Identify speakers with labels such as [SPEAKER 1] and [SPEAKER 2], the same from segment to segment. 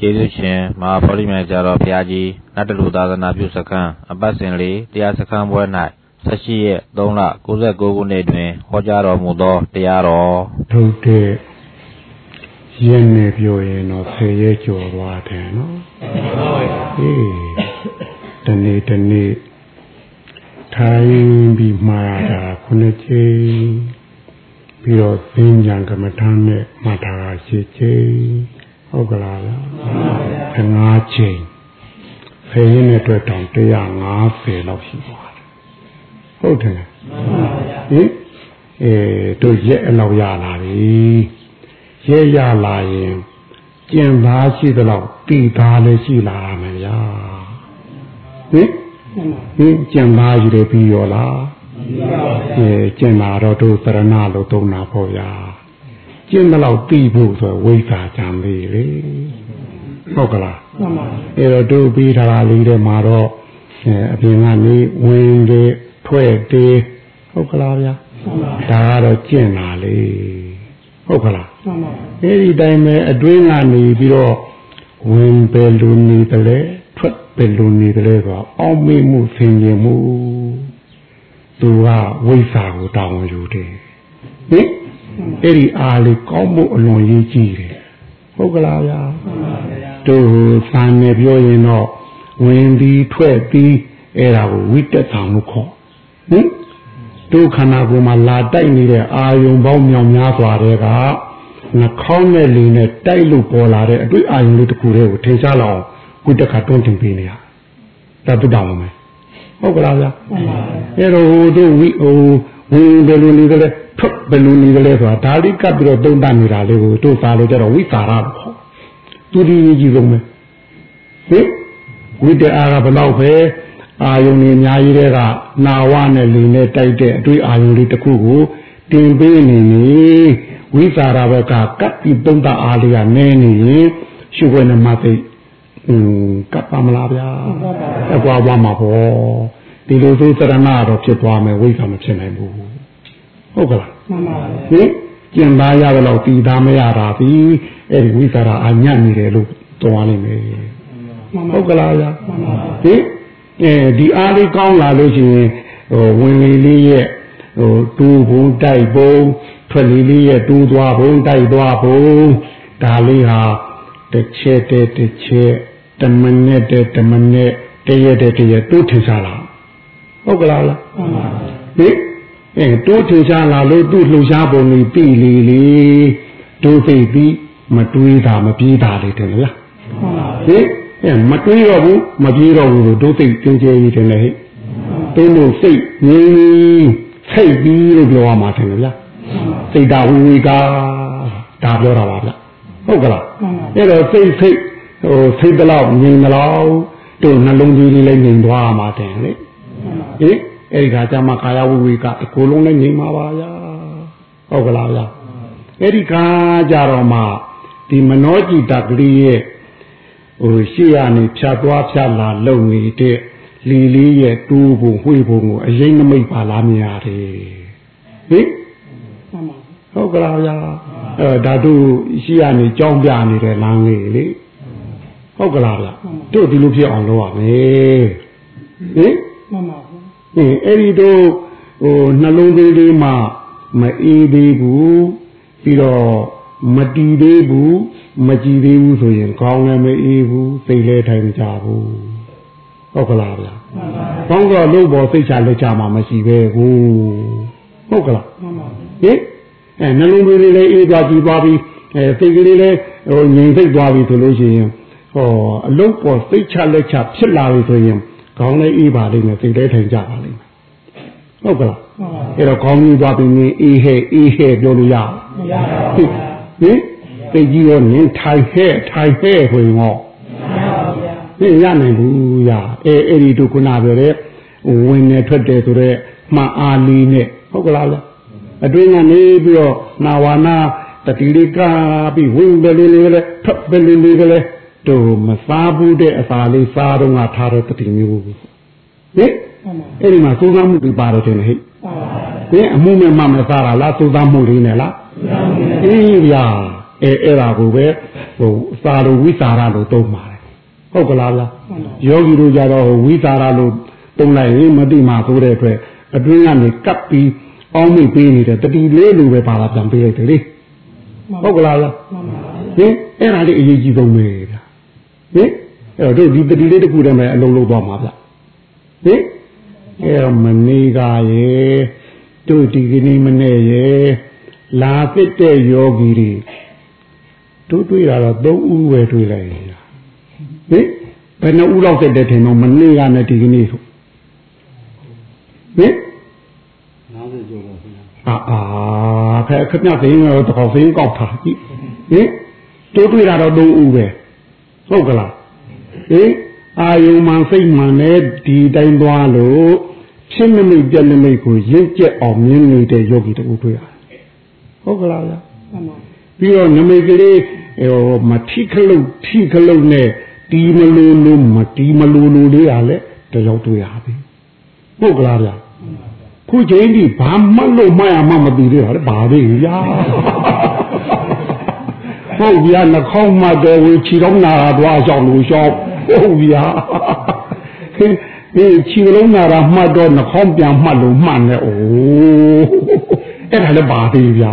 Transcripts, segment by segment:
[SPEAKER 1] ကျေးဇူးရှင်မဟာဗောဓိမြိုင်ဆရာတော်ဘုရားကြီးနတ်တလူသာသနာပြုစခန်းအပတ်စဉ်လေးတရားစခန်းပွဲ၌18ရက်3လ69ခုနှစ်တွင်ဟောကြားတော်မူသောတရားတော်
[SPEAKER 2] ထုတ်တဲ့ရက်နဲ့ပြောရင်တော့10ရက်ကျော်သွားတယ်နော်အေးတနေ့တနေ့ထိုင်ပြီးမှားတာခုနှစ်ချိန်ပြီးတော့သင်္ကြန်ကမ္မထာနဲ့မှတ်တာရှိချိန် ဟုတ်ကလားဗျာခငါးချိန်ဖယ်ရင်တဲ့အတွက်တောင်150လောက်ရှိပါတယ်ဟုတ်တယ်ဟင်အဲတို့ရက်အလောက်ရလာပြီရဲရလာရင်ကျင်သားရှိသလောက်တီသားလည်းရှိလာမယ်ဗျာဟင်ဟင်ကျင်သားယူတယ်ပြီးရောလားအဲကျင်လာတော့တို့သရဏလို့သုံးတာပေါ့ဗျာ ကျင်တော့ပြီးဖို့ဆိုဝိသကြံလေးလေဟုတ်ကလားမှန်ပါအဲ့တော့တို့ပြီးထားတာလေးတွေမှာတော့အပြင်ကနေဝင်တယ်ထွက်တယ်ဟုတ်ကလားဗျာဒါကတော့ကျင့်တာလေဟုတ်ကလားမှန်ပါအဲ့ဒီတိုင်းပဲအတွင်းကနေပြီးတော့ဝင်ပဲလူနေတယ်လေထွက်ပဲလူနေတယ်လေဆိုအောင်းမေးမှုဆင်ခြင်မှုသူကဝိဇ္ဇာကိုတောင်းယူတယ်ဟင် အဲ့ဒီအားလေးကောင်းမှုအလွန်ရေးကြည့်တယ်ဟုတ်ကလားဗျာတို့စာနယ်ပြောရင်တော့ဝင်ပြီးထွက်ပြီးအဲ့ဒါကိုဝိတက်တာလို့ခေါ်ဟင်တို့ခန္ဓာကိုယ်မှာလာတိုက်နေတဲ့အာယုံပေါင်းမြောင်များစွာတဲ့ကနှာခေါင်းနဲ့လေနဲ့တိုက်လို့ပေါ်လာတဲ့အတွေ့အာယုံလေးတစ်ခုတည်းကိုထင်ရှားလောက်အောင်ကိုတက်ကတွန်းတင်ပေးနေရတာတုတောင်းမယ်ဟုတ်ကလားဗျာအဲ့တော့ဟိုတို့ဝိဟိုဝင်ဘယ်လိုနေကြလဲ ထွက်ဘယ်လိုနေကြလဲဆိုတာဒါလေးကပ်ပြီးတော့သုံးတတ်နေတာလေးကိုတို့သာလို့ကြတော့ဝိသရာပေါ့သူဒီကြီးဆုံးပဲဟင်ဝိတ္တအားကဘလောက်ပဲအာယုန်ကြီးအများကြီးတဲ့ကနာဝနဲ့လူနဲ့တိုက်တဲ့အတွေ့အာယုန်လေးတစ်ခုကိုတင်ပေးနေနေဝိသရာဘက်ကကပ်ပြီးသုံးတအားလေးကနည်းနေရင်ရှုခွင့်နဲ့မသိอืมကပ်ပါမလားဗျာအကွာွားမှာပေါ့ဒီလိုဆိုသရဏတော့ဖြစ်သွားမယ်ဝိသမဖြစ်နိုင်ဘူး ဟုတ်ကလားမှန်ပါပါဟင်ကျင်သားရတော့တည်သားမရတာပြီအဲ့ဒီဝိသရာအညံ့နေတယ်လို့တော်ရလိမ့်မယ်ဟုတ်ကလားဗျာဟင်အဲဒီအားလေးကောင်းလာလို့ရှိရင်ဟိုဝင်လေလေးရဲ့ဟိုတူဘုံတိုက်ဘုံထွက်လေလေးရဲ့တူသွားဘုံတိုက်သွားဘုံဒါလေးဟာတစ်ချက်တည်းတစ်ချက်တမနဲ့တည်းတမနဲ့တရက်တည်းတရက်တိုးထင်ရှားလာဟုတ်ကလားလားဟင် အဲတိုးထင်ရှားလာလို့သူ့လှူရှားပုံကြီးပြီလေလေတိုးသိပြီးမတွေးတာမပြေးတာလေတယ်လားဟင်အဲမတွေးတော့ဘူးမပြေးတော့ဘူးလို့တိုးသိကျင်းကျဲကြီးတယ်လေဟဲ့တိုးလို့စိတ်ငြိမ်းစိတ်ပြီးလို့ပြောရမှာတယ်ဗျာစိတ်တာဝိဝေကာဒါပြောတာပါဗျဟုတ်ကလားအဲ့တော့စိတ်စိတ်ဟိုစိတ်တလောက်ငြိမ်တလောက်တို့နှလုံးသွေးလေးလည်းငြိမ်သွားမှာတယ်လေဟင် အဲ့ဒီခါကျမှကာယဝိဝေကအကိုလုံးလည်းငြိမ်ပါပါဗျာဟုတ်ကလားဗျာအဲ့ဒီခါကျတော့မှဒီမနောจิตကလေးရဲ့ဟိုရှေ့ရနေဖြတ်သွားဖြတ်လာလုံနေတဲ့လီလေးရဲ့တူးဖို့ဝှေ့ဖို့ကိုအရင်နမိတ်ပါလားမြင်ရတယ်ဟင်ဟုတ်ကလားဗျာအဲဓာတုရှိရနေကြောင်းပြနေတဲ့လမ်းလေးလေဟုတ်ကလားဗျာတို့ဒီလိုဖြစ်အောင်လုပ်ရမယ်ဟင်မှန်ပါဘူးဟင် အဲ့ဒီတို့ဟိုနှလုံးသွေးလေးမှမအေးသေးဘူးပြီးတော့မတီးသေးဘူးမကြည်သေးဘူးဆိုရင်ကောင်းလည်းမအေးဘူးစိတ်လည်းထိုင်မကြဘူးဟုတ်ကလားဗျာကောင်းတော့လို့ပေါ်စိတ်ချလက်ချမှာမရှိပဲဘူးဟုတ်ကလားဟင်အဲနှလုံးသွေးလေးလည်းအေးသွားကြည်သွားပြီးအဲစိတ်ကလေးလည်းဟိုငြိမ်စိတ်သွားပြီဆိုလို့ရှိရင်ဟောအလုတ်ပေါ်စိတ်ချလက်ချဖြစ်လာပြီဆိုရင် ခေါင်းလည်းအေးပါလိမ့်မယ်စိတ်လည်းထိုင်ကြပါလိမ့်မယ်ဟုတ်ကလားအဲ့တော့ခေါင်းကြီးသွားပြီးနေအေးဟဲ့အေးဟဲ့ပြောလို့ရမရပါဘူးဟင်သိကြီးရောနင်းထိုင်ဟဲ့ထိုင်ဟဲ့ဆိုရင်ဟောမရနိုင်ဘူးရအဲအဲ့ဒီတို့ခုနပြောတဲ့ဝင်နေထွက်တယ်ဆိုတော့မှန်အားလေးနဲ့ဟုတ်ကလားလားအတွင်းကနေပြီးတော့နာဝနာတတိလေးကားပြီးဝင်တယ်လေးလေးလည်းထွက်တယ်လေးလေးလည်း တို့မစားဘူးတဲ့အစာလေးစားတော့ငါထားတဲ့တတိမျိုးဟင်အဲ့ဒီမှာစိုးစားမှုတွေပါတယ်တယ်ဟဲ့ဟင်အမှုမဲ့မှမစားတာလားစိုးစားမှုလေးနဲ့လားအေးဗျာဟအဲအဲ့ဒါကိုပဲဟိုစာလို့ဝိစာရလို့သုံးပါတယ်ဟုတ်ကလားလားယောဂီတို့ကြတော့ဝိစာရလို့သုံးလိုက်ရင်မတိမာဆိုတဲ့အတွက်အတွင်းကနေကပ်ပြီးအောင်းမိပေးနေတဲ့တတိလေးလိုပဲပါလာပြန်ပေးလိုက်တယ်လေဟုတ်ကလားလားဟင်အဲ့ဒါလေးအရေးကြီးဆုံးပဲဗျာ ဟင်အဲ့တော့ဒီတတိလေးတစ်ခုတည်းပဲအလုံးလုံးသွားမှာဗျဟင်အဲ့တော့မနေကရဲ့တို့ဒီကနေ့မနေ့ရဲ့လာပြစ်တဲ့ယောဂီတွေတို့တွေ့တာတော့သုံးဦးပဲတွေ့လိုက်ရဟင်ဘယ်နှဦးလောက်သက်တဲ့ထင်တော့မနေ့ကနဲ့ဒီကနေ့ဆိုဟင်90ကျော်ပါခင်ဗျာအာအာဖဲခဏသိရင်တော့တခေါက်သိရင်ကောက်ထားကြည့်ဟင်တို့တွေ့တာတော့သုံးဦးပဲ ဟုတ်ကလားဟင်အာယုံမှန်စိတ်မှန်နဲ့ဒီတိုင်းသွားလို့ဖြစ်နမိတ်ပြက်နမိတ်ကိုရင့်ကျက်အောင်မြင်နေတဲ့ယောဂီတူတွေ့ရတယ်ဟုတ်ကလားဗျာပြီးတော့နမိတ်ကလေးဟိုမထိခလုတ်ထိခလုတ်နဲ့တီးမလို့လို့မတီးမလို့လို့လေးရလဲတယောက်တွေ့ရပြီဟုတ်ကလားဗျာခုချိန်ဒီဘာမှလို့မှရမှမသိသေးတာလေဘာသေးဗျာ ဟုတ်ဗျာနှခေါင်းမှတော့ဝေချီတော့နာတာသွားဆောင်လို့ရှောက်ဟုတ်ဗျာခင်ဒီချီလုံးနာတာမှတ်တော့နှခေါင်းပြန်မှတ်လို့မှတ်နေအိုးအဲ့ဒါလည်းပါသေးဗျာ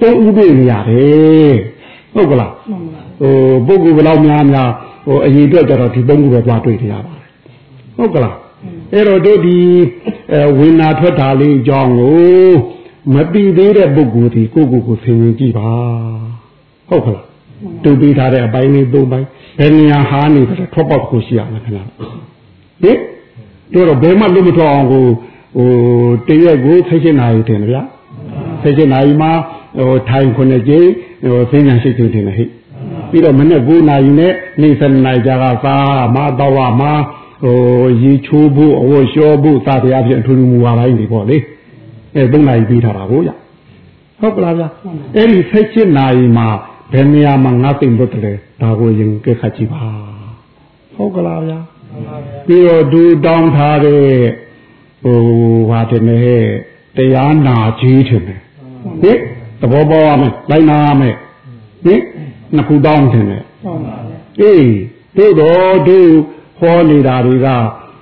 [SPEAKER 2] တုံးဥပိနေရတယ်ဟုတ်ကလားဟိုပုဂ္ဂိုလ်ဘယ်လောက်များများဟိုအရင်အတွက်ကြတော့ဒီသုံးခုပဲသွားတွေ့နေရပါတယ်ဟုတ်ကလားအဲ့တော့တို့ဒီအဲဝိညာထွက်တာလေးအကြောင်းကိုမသိသေးတဲ့ပုဂ္ဂိုလ်ဒီကိုကိုကိုဆင်ရင်ကြည့်ပါ ဟုတ်ကလားတူပြီးထားတဲ့အပိုင်းလေးသုံးပိုင်းဘယ်နေရာဟာနေတယ်ထွက်ပေါက်ကိုရှိရမယ်ခင်ဗျာဟင်တို့တော့ဘယ်မှလုံးမထွက်အောင်ကိုဟိုတရက်ကိုဖိတ်ချင်နာရီတင်တယ်ဗျာဖိတ်ချင်နာရီမှာဟိုထိုင်ခုနှစ်ကြိမ်ဟိုသိညာရှိတင်တယ်ဟိပြီးတော့မနေ့9နာရီနဲ့နေ့7နာရီကြာကစားမတော့မှာဟိုရေချိုးဖို့အဝတ်လျှောဖို့စသည်အပြင်အထူးထူးမူပါပိုင်းတွေပေါ့လေအဲ3နာရီပြီးထားတာကိုရဟုတ်ကလားဗျအဲ့ဒီဖိတ်ချင်နာရီမှာ ဘယ်နေရာမှာငါသိမ့်လို့တလဲဒါကိုရင်ကဲခတ်ကြည့်ပါဟုတ်ကလားဗျာပြီးတော့ဒူတောင်းထားတဲ့ဟိုဟာတယ်နဲ့တရားနာကြီးတယ်ဟင်သဘောပေါက်ရမယ်လိုက်နာရမယ်ဟင်နှစ်ခုတောင်းတယ်နဲ့အေးတို့တော့တို့ဟောနေတာတွေက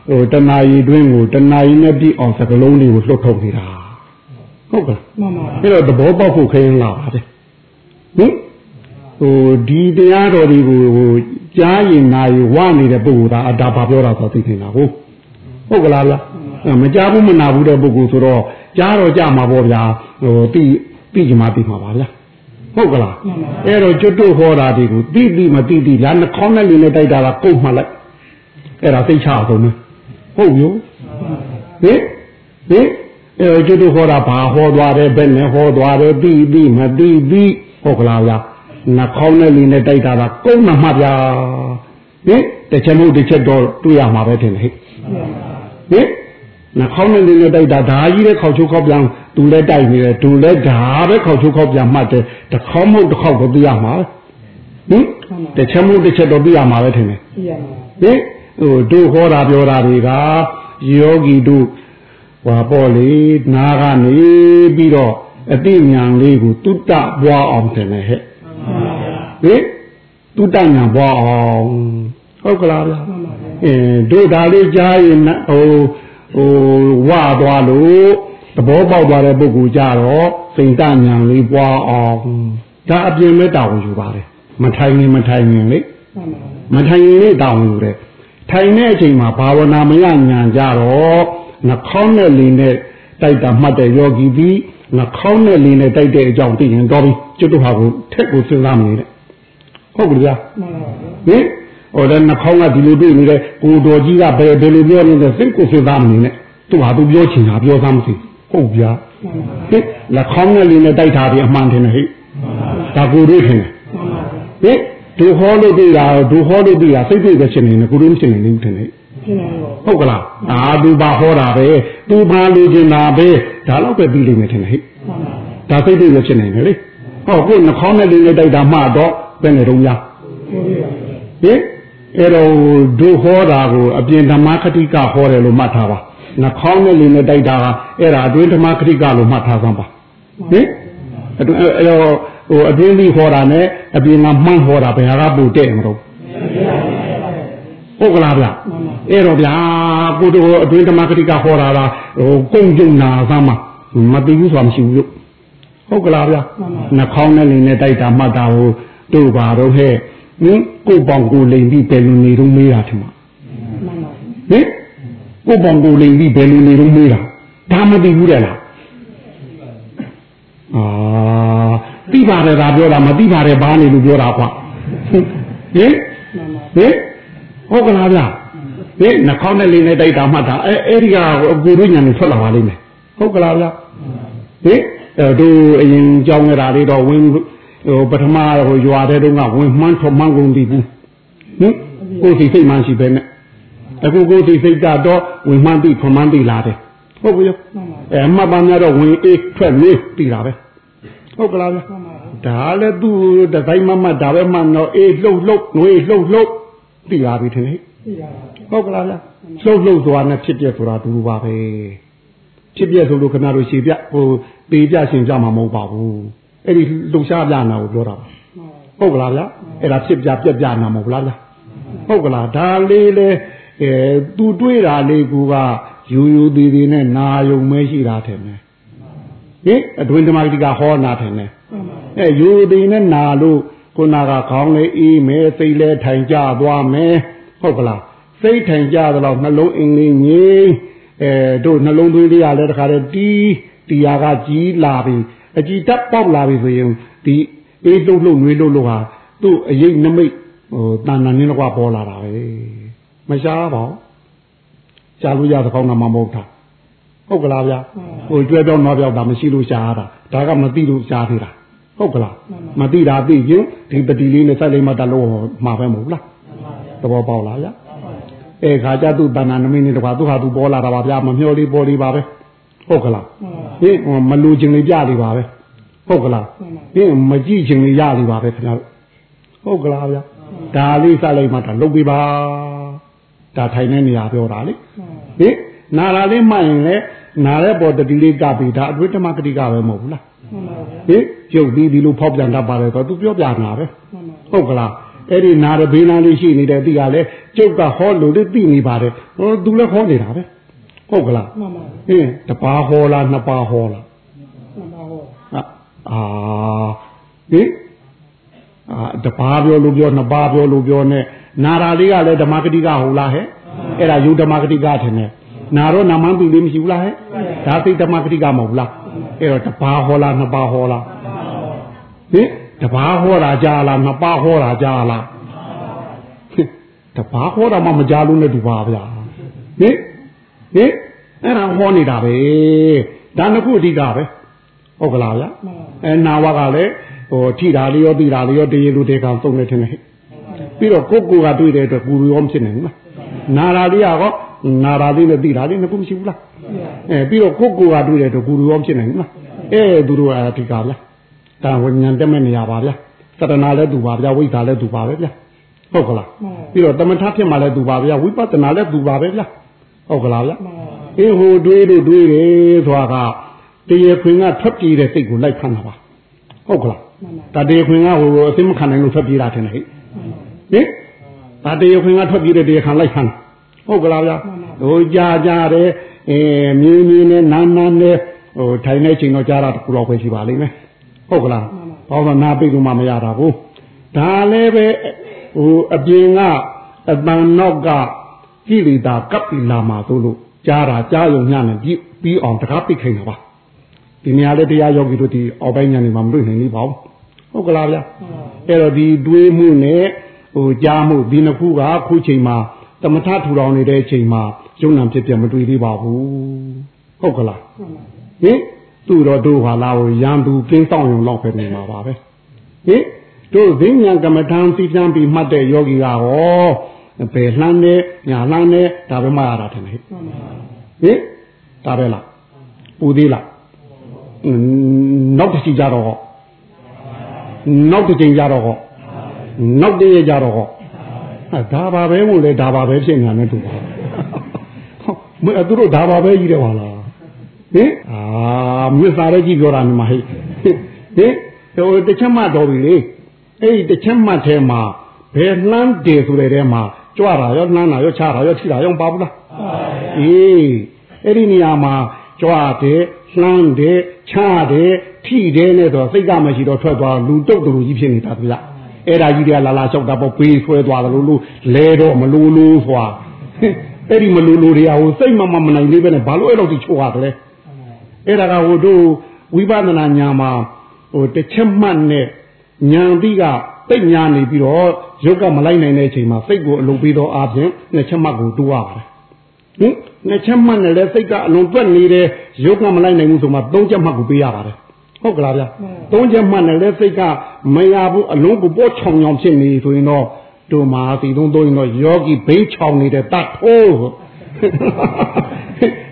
[SPEAKER 2] ဟိုတဏှာကြီးတွင်းကိုတဏှာကြီးနဲ့ပြီးအောင်စကလုံးလေးကိုလှုပ်ထုတ်နေတာဟုတ်ကဲ့မှန်ပါအဲ့တော့သဘောပေါက်ဖို့ခရင်လာပါဗျဟင် ဟိုဒီတရားတော်တွေကိုဟိုကြားရင်နာရင်ဝနေတဲ့ပုဂ္ဂိုလ်သားအတာဘာပြောတာဆိုသိနေတာဟုတ်ဟုတ်ကလားလားမကြားဘူးမနာဘူးတဲ့ပုဂ္ဂိုလ်ဆိုတော့ကြားတော့ကြမှာပေါ့ဗျာဟိုသိသိကြမှာသိမှာပါဗျာဟုတ်ကလားအဲ့တော့ကျွတ်တို့ဟောတာတွေကိုသိသိမသိသိလားနှခေါင်းနဲ့လူနဲ့တိုက်တာကကုတ်မှလိုက်အဲ့ဒါသိချအောင်မယ်ဟုတ်ရောဟင်ဟင်အဲကျွတ်တို့ဟောတာဘာဟောသွားတယ်ဘယ်နဲ့ဟောသွားတယ်သိသိမသိသိဟုတ်ကလားဗျာ နှခေါင်းနဲ့လူနဲ့တိုက်တာကကုန်းမှမှဗျာဟင်တစ်ချက်မို့တစ်ချက်တော့တွေ့ရမှာပဲထင်တယ်ဟဲ့ဟင်နှခေါင်းနဲ့လူနဲ့တိုက်တာဒါကြီးတဲ့ခေါက်ချိုးခေါက်ပြန်သူလည်းတိုက်နေတယ်သူလည်းဒါပဲခေါက်ချိုးခေါက်ပြန်မှတ်တယ်တစ်ခေါင်းမို့တစ်ခေါက်တော့သိရမှာဟင်တစ်ချက်မို့တစ်ချက်တော့သိရမှာပဲထင်တယ်သိရမှာဟင်ဟိုတို့ဟောတာပြောတာတွေကယောဂီတို့ဟွာပေါ့လေနာကနေပြီးတော့အတိညာလေးကိုတုတ္တပွားအောင်တယ်ဟဲ့ ဟင်သူတညာပွားအောင်ဟုတ်ကလားဗျာအင်းတို့ဒါလေးကြားရင်ဟိုဟိုဝသွားလို့သဘောပေါက်သွားတဲ့ပုဂ္ဂိုလ်ကြတော့စိတ်တညာလေးပွားအောင်ဒါအပြင်မဲ့တောင်းယူပါလေမထိုင်ရင်မထိုင်ရင်လေမထိုင်ရင်လေတောင်းယူတယ်ထိုင်တဲ့အချိန်မှာဘာဝနာမရညာကြတော့နှာခေါင်းနဲ့လင်းနဲ့တိုက်တာမှတ်တဲ့ယောဂီပြီးနှာခေါင်းနဲ့လင်းနဲ့တိုက်တဲ့အကြောင်းသိရင်တော့ပြီကျွတ်တော့ဟာကိုထက်ကိုစဉ်းစားမနေတဲ့ ဟုတ်ကဲ့ဗျာဟင်ဟိုလည်းနှာခေါင်းကဒီလိုတွေ့နေတယ်ကိုတော်ကြီးကဘယ်ဘယ်လိုပြောနေလဲစိတ်ကိုစဉ်းစားမနေနဲ့သူဟာသူပြောချင်တာပြောသားမသိဟုတ်ဗျာဟင်လက်ခေါင်းနဲ့လေးနဲ့တိုက်ထားပြီးအမှန်ထင်တယ်ဟဲ့ဒါကိုတို့ထင်တယ်ဟင်ဒူဟောလို့တွေ့တာဒူဟောလို့တွေ့တာစိတ်သိပဲဖြစ်နေတယ်ကိုတို့မဖြစ်နေဘူးထင်တယ်ဟုတ်ကလားအာသူဘာဟောတာပဲသူဘာလူချင်တာပဲဒါတော့ပဲပြီးလိမ့်မယ်ထင်တယ်ဟဲ့ဒါစိတ်သိပဲဖြစ်နေတယ်လေဟောကိုနှာခေါင်းနဲ့လေးနဲ့တိုက်တာမှတော့ ဘယ်နဲ့တော့များဟင်အဲ့တော့ဒုဟောတာကိုအပြင်ဓမ္မခတိကဟောတယ်လို့မှတ်ထားပါနှာခေါင်းနဲ့လေးနဲ့တိုက်တာကအဲ့ဒါအတွင်းဓမ္မခတိကလို့မှတ်ထားစမ်းပါဟင်အဲ့တော့ဟဟိုအပြင်းပြီးဟောတာနဲ့အပြင်ကမှန်းဟောတာဘယ်ဟာကပိုတဲ့မလို့ဟုတ်ကလားဗျအဲ့တော့ဗျာကိုတို့အတွင်းဓမ္မကတိကဟောတာလားဟိုကုန်းကျုံနာသမ်းမမသိဘူးဆိုတာမရှိဘူးလို့ဟုတ်ကလားဗျနှာခေါင်းနဲ့လိန်နဲ့တိုက်တာမှတ်တာဟို တို့ပါတော့ဟဲ့ဟင်ကိုပေါင်ကိုလိန်ပြီးဘယ်လိုနေတော့မေးတာထင်မှာဟင်ကိုပေါင်ကိုလိန်ပြီးဘယ်လိုနေတော့မေးတာဒါမသိဘူးတဲ့လားအာသိပါတယ်ဒါပြောတာမသိပါတယ်ဘာနေလို့ပြောတာကွာဟင်ဟင်ဟုတ်ကလားဗျဟင်နှာခေါင်းနဲ့လိန်နဲ့တိုက်တာမှတ်တာအဲအဲ့ဒီကကိုတို့ညာနေထွက်လာပါလိမ့်မယ်ဟုတ်ကလားဗျဟင်တို့အရင်ကြောင်းရတာလေးတော့ဝင် ဟိုပထမဟိုရွာတဲ့တုန်းကဝင်မှန်းထွမှန်းကုန်ပြီဘူးဟင်ကိုယ်စိတ်စိတ်မှန်းရှိပဲနဲ့အခုကိုယ်စိတ်စိတ်တော့ဝင်မှန်းပြီထွမှန်းပြီလာတယ်ဟုတ်ပြီအဲမှတ်ပါများတော့ဝင်အေးထွက်နေပြီတာပဲဟုတ်ကလားဗျဒါလည်းသူ့တတိုင်းမမတ်ဒါပဲမှန်တော့အေးလှုပ်လှုပ်ငွေလှုပ်လှုပ်ပြီလာပြီထင်လေဟုတ်ကလားဗျလှုပ်လှုပ်သွားနဲ့ဖြစ်ပြဆိုတာတူပါပဲဖြစ်ပြဆိုလို့ခဏတို့ရှည်ပြဟိုပေပြရှင်ပြမှာမဟုတ်ပါဘူး အဲ့ဒီလှုပ်ရှားပြနာကိုပြောတာပါဟုတ်ကလားဗျအဲ့ဒါဖြစ်ပြပြက်ပြနာမဟုတ်လားဗျဟုတ်ကလားဒါလေးလေအဲသူတွေးတာလေးကူကယူယူသေးသေးနဲ့နာယုံမဲရှိတာထင်တယ်ဟင်အတွင်းဓမ္မဂတိကဟောနာထင်တယ်အဲယူသေးနဲ့နာလို့ခုနကခေါင်းလေးအေးမဲစိတ်လဲထိုင်ကြသွားမယ်ဟုတ်ကလားစိတ်ထိုင်ကြတော့နှလုံးအင်းလေးငြိမ်အဲတို့နှလုံးသွေးလေးရလဲတခါတည်းတီးတရားကကြီးလာပြီ အကြည်တက်ပေါက်လာပြီဆိုရင်ဒီအေးလှုပ်လှုပ်နှွေးလှုပ်လှုပ်ဟာသူ့အရေးနမိတ်ဟိုတဏ္ဍာနင်းတော့ပေါ်လာတာပဲမရှားပါဘူးရှားလို့ရသကောင်းတာမှမဟုတ်တာဟုတ်ကလားဗျာဟိုကျွဲပြောင်းတော့ပြောက်တာမရှိလို့ရှားရတာဒါကမသိလို့ရှားသေးတာဟုတ်ကလားမသိတာသိရင်ဒီပတိလေးနဲ့စိုက်လိုက်မှတလို့မှာပဲမဟုတ်လားသဘောပေါက်လားဗျာအဲခါကျသူ့တဏ္ဍာနမိတ်နဲ့တကွာသူ့ဟာသူပေါ်လာတာပါဗျာမမျောလေးပေါ်လေးပါပဲ ဟုတ်ကလားဟင်မလူချင်းလေးပြလေးပါပဲဟုတ်ကလားဟင်မကြည့်ချင်းလေးရလေးပါပဲခင်ဗျားတို့ဟုတ်ကလားဗျာဒါလေးစလိုက်မှဒါလုတ်ပြပါဒါထိုင်နေနေရပြောတာလေဟင်နာလာလေးမှတ်ရင်လေနာတဲ့ပေါ်တတိလေးကပြီဒါအတွေ့ဓမ္မကတိကပဲမဟုတ်ဘူးလားဟင်ကျုပ်ပြီးဒီလိုဖောက်ပြန်တတ်ပါတယ်ဆိုတော့သူပြောပြနာပဲဟုတ်ကလားအဲ့ဒီနာရဘေးနာလေးရှိနေတဲ့တိကလည်းကျုပ်ကဟောလို့လေးသိနေပါတယ်ဟောသူလည်းဟောနေတာပဲ ဟုတ်ကလားမှန်ပါဟင်းတပါဟောလားနှစ်ပါဟောလားနှစ်ပါဟောအာဟင်အာတပါပြောလို့ပြောနှစ်ပါပြောလို့ပြောနဲ့နာရာလေးကလည်းဓမ္မဂတိကဟုတ်လားဟဲ့အဲ့ဒါယုဓမ္မဂတိကထင်တယ်နာရောနာမန်သူလေးမရှိဘူးလားဟဲ့ဒါသိဓမ္မဂတိကမဟုတ်လားအဲ့တော့တပါဟောလားနှစ်ပါဟောလားဟင်တပါဟောတာကြားလားနှစ်ပါဟောတာကြားလားတပါဟောတာမှမကြားလို့နဲ့တူပါဗျာဟင်ဟင် အဲ့ဒါဟောနေတာပဲဒါနှစ်ခုအဓိကပဲဟုတ်ကလားဗျအဲနာဝကလည်းဟိုထိတာလေးရောပြီးတာလေးရောတရေလူတေကောင်သုံးနေတယ်ဟဲ့ပြီးတော့ကိုကိုကတွေ့တဲ့အတွက်ပူရောမဖြစ်နိုင်ဘူးလားနာရာလေးရောနာရာလေးနဲ့ပြီးတာလေးနှစ်ခုမရှိဘူးလားအဲပြီးတော့ကိုကိုကတွေ့တဲ့အတွက်ပူရောမဖြစ်နိုင်ဘူးလားအဲသူတို့ကအဓိကဗျဒါဝိညာဉ်တက်မဲ့နေရပါဗျသတ္တနာလည်းသူပါဗျဝိသ္ဓာလည်းသူပါပဲဗျဟုတ်ကလားပြီးတော့တမထဖြစ်မှလည်းသူပါဗျဝိပဿနာလည်းသူပါပဲဗျဟုတ်ကလားဗျ အေးဟိုတွေးလို့တွေးတယ်ဆိုတာကတရေခွင်ကထွက်ပြေးတဲ့စိတ်ကိုလိုက်ဖမ်းတာပါဟုတ်ကလားဒါတရေခွင်ကဟိုအသိမခံနိုင်လို့ထွက်ပြေးတာတယ်ဟဲ့ဟင်ဒါတရေခွင်ကထွက်ပြေးတဲ့တရေခံလိုက်ဖမ်းဟုတ်ကလားဗျဟိုကြာကြာတယ်အဲမြင်းမြင်းနဲ့နာနာနဲ့ဟိုထိုင်နေချိန်တော့ကြာတာတကူတော့ပဲရှိပါလိမ့်မယ်ဟုတ်ကလားဘာလို့နာပိတ်လို့မှမရတာကိုဒါလည်းပဲဟိုအပြင်ကအတန်နောက်ကကိလေသာကပ်ပြီးလာမှာသို့လို့ ကြားတာကြားယုံညနဲ့ပြီးပြီးအောင်တကားပိတ်ခိုင်းတာပါဒီနေရာလေးတရားယောဂီတို့ဒီအောက်ပိုင်းညာနေမှာမတွေ့နိုင်ဘူးပေါ့ဟုတ်ကလားဗျအဲ့တော့ဒီတွေးမှုနဲ့ဟိုကြားမှုဒီနှစ်ခုကခုချိန်မှာတမထထူထောင်နေတဲ့အချိန်မှာယုံနာဖြစ်ပြမတွေ့သေးပါဘူးဟုတ်ကလားဟင်သူ့တော့တို့ဟာလာကိုရံသူကင်းဆောင်ရုံလောက်ပဲနေမှာပါပဲဟင်တို့ဈဉ္ညာကမ္မထံစီတံပြီးမှတ်တဲ့ယောဂီကဟော ဘယ်လှမ်းနေညာလှမ်းနေဒါပဲမှရတာတယ်ဟဲ့ဟင်ဒါပဲလားပူသေးလားနောက်တစ်ချိန်ကြတော့ဟောနောက်တစ်ချိန်ကြတော့ဟောနောက်တည်းကြတော့ဟောဒါပါပဲမို့လေဒါပါပဲဖြစ်နေတာနဲ့တူပါမင်းသူတို့ဒါပါပဲကြီးတယ်ဟာလားဟင်အာမြစ်စာရဲ့ကြီးပြောတာမြမဟိဟင်ဟင်ဟိုတစ်ချက်မှတော်ပြီလေအဲ့ဒီတစ်ချက်မှထဲမှာဘယ်နှမ်းတယ်ဆိုတဲ့ထဲမှာ ကြွတာရောနှမ်းတာရောချတာရောထိတာရောပါဘူးလားအေးအဲ့ဒီနေရာမှာကြွတယ်နှမ်းတယ်ချတယ်ထိတယ်နဲ့တော့စိတ်ကမရှိတော့ထွက်သွားလူတုတ်တူကြီးဖြစ်နေတာဗျအဲ့ဒါကြီးတွေကလာလာလျှောက်တာပေါ့ပေးဆွဲသွားတယ်လို့လို့လဲတော့မလို့လို့စွာအဲ့ဒီမလို့လို့တွေကဟိုစိတ်မမမနိုင်လေးပဲနဲ့ဘာလို့အဲ့လိုတိချိုးရတယ်အဲ့ဒါကဟိုတို့ဝိပဿနာညာမှာဟိုတစ်ချက်မှတ်နဲ့ညာပြီးက တိတ်ညာနေပြီးတော့ရုပ်ကမလိုက်နိုင်တဲ့အချိန်မှာစိတ်ကိုအလုံးပေးတော့အားဖြင့်နှစ်ချက်မှတ်ကိုတိုးရပါတယ်ဟင်နှစ်ချက်မှတ်နဲ့လည်းစိတ်ကအလုံးတွက်နေတယ်ရုပ်ကမလိုက်နိုင်ဘူးဆိုမှသုံးချက်မှတ်ကိုပေးရပါတယ်ဟုတ်ကလားဗျသုံးချက်မှတ်နဲ့လည်းစိတ်ကမရဘူးအလုံးကိုပေါ့ချောင်ချောင်ဖြစ်နေဆိုရင်တော့တို့မှာစီသုံးသုံးရင်တော့ယောဂီဘိန်းချောင်နေတဲ့တတ်ထိုး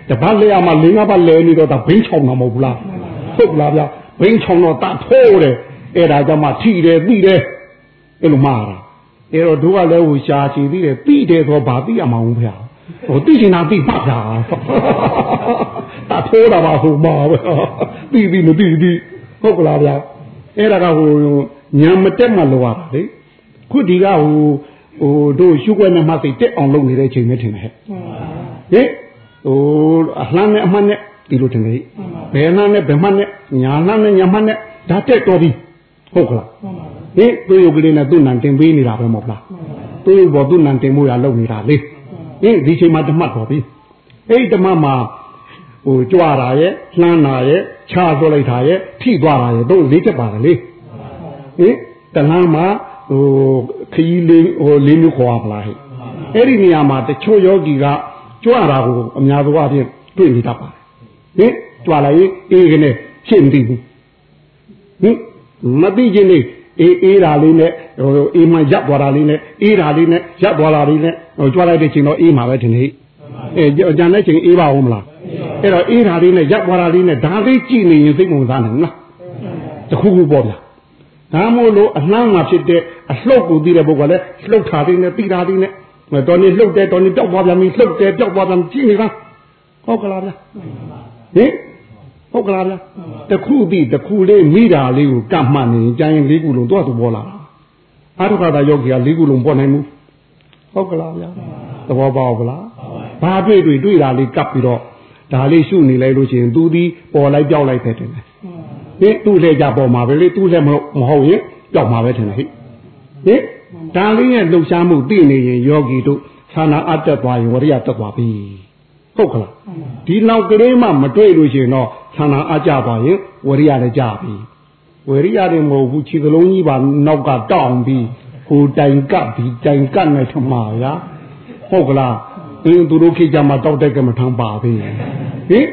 [SPEAKER 2] တပတ်လေအမလင်းကပတ်လဲနေတော့ဒါဘိန်းချောင်တာမဟုတ်ဘူးလားဟုတ်လားဗျဘိန်းချောင်တော့တတ်ထိုးတယ်အဲ့ဒါကြောင့်မှထိတယ်ပြီးတယ် အဲ့လိုမှားတာအဲ့တော့တို့ကလည်းဟိုရှားချီပြီးတယ်ပြီးတယ်ဆိုဘာသိရမှာမဟုတ်ဗျဟိုသိချင်တာသိမှဗျာတတ်ထိုးတာပါဟိုမှာပဲပြီးပြီးမပြီးပြီးဟုတ်ကလားဗျအဲ့ဒါကဟိုညံမတက်မှလောရတာလေခုဒီကဟိုဟိုတို့ရှုွက်နဲ့မှသိတက်အောင်လုပ်နေတဲ့ချိန်နဲ့ထင်တယ်ဟဲ့ဟင်ဟိုအလှမ်းနဲ့အမှတ်နဲ့ဒီလိုထင်တယ်ဘယ်နှမ်းနဲ့ဘယ်မှတ်နဲ့ညာနှမ်းနဲ့ညာမှတ်နဲ့ဒါတက်တော်ပြီဟုတ်ကလား ဟင်သူ့ရုပ်ကလေးနဲ့သူ့နံတင်ပေးနေတာပဲမဟုတ်လားသူ့ရုပ်ပေါ်သူ့နံတင်မှုရလုပ်နေတာလေဟင်ဒီချိန်မှာဓမ္မတော်ပြီအဲ့ဒီဓမ္မမှာဟိုကြွတာရဲ့လှမ်းတာရဲ့ခြားသွလိုက်တာရဲ့ထိသွားတာရဲ့တို့လေးချက်ပါတယ်လေဟင်တလမ်းမှာဟိုခရီးလေးဟိုလေးမျိုးခေါ်ရမလားဟဲ့အဲ့ဒီနေရာမှာတချို့ယောဂီကကြွတာကိုအများသောအားဖြင့်တွေ့နေတတ်ပါတယ်ဟင်ကြွလာရင်အေးကနေဖြစ်မသိဘူးဟင်မသိခြင်းနေ အေးအေးတာလေးနဲ့ဟိုအေးမှရပ်သွားတာလေးနဲ့အေးတာလေးနဲ့ရပ်သွားတာလေးနဲ့ဟိုကြွလိုက်တဲ့ချိန်တော့အေးမှာပဲထင်နေအဲကြံတဲ့ချိန်အေးပါဦးမလားအဲ့တော့အေးတာလေးနဲ့ရပ်သွားတာလေးနဲ့ဒါလေးကြည့်နေရင်စိတ်ဝင်စားနိုင်လားတခုခုပေါ့ဗျာဒါမို့လို့အနှမ်းမှာဖြစ်တဲ့အလှုပ်ကိုသိတဲ့ပုဂ္ဂိုလ်လည်းလှုပ်တာလေးနဲ့ပြီးတာလေးနဲ့တော်နေလှုပ်တယ်တော်နေတောက်သွားပြန်ပြီလှုပ်တယ်တောက်သွားပြန်ကြည့်နေတာဟုတ်ကလားဗျာဟင် ဟုတ်ကလားဗျာတခုပြီးတခုလေးမိတာလေးကိုကတ်မှတ်နေကြရင်လေးခုလုံးတော့သူပေါ်လာတာအာထုခတာယောဂီကလေးခုလုံးပေါ်နိုင်ဘူးဟုတ်ကလားဗျာသဘောပေါက်ဗလားဘာတွေ့တွေ့တွေ့တာလေးကပ်ပြီးတော့ဒါလေးရှုနေလိုက်လို့ရှိရင်သူဒီပေါ်လိုက်ပြောက်လိုက်ပဲတင်တယ်ဟင်သူ့လက်ကြပေါ်မှာပဲလေသူ့လက်မဟုတ်ရင်ပြောက်မှာပဲထင်တယ်ဟိဟင်ဒါလေးရဲ့လှုပ်ရှားမှုသိနေရင်ယောဂီတို့ဌာနာအတက်သွားရင်ဝရိယတက်သွားပြီ ဟုတ်ကလားဒီနောက်ကလေးမှမတွေ့လို့ရှိရင်တော့ဌာနာအကြသွားရင်ဝရိယလည်းကြပြီဝရိယတွေမဟုတ်ဘူးခြေကလုံးကြီးပါနောက်ကတောင်းပြီးဟိုတိုင်ကပ်ပြီးတိုင်ကပ်နေထမှာဗျာဟုတ်ကလားအင်းသူတို့ခေတ်ကြမှာတောက်တဲ့ကမ္မထံပါပြီဟင်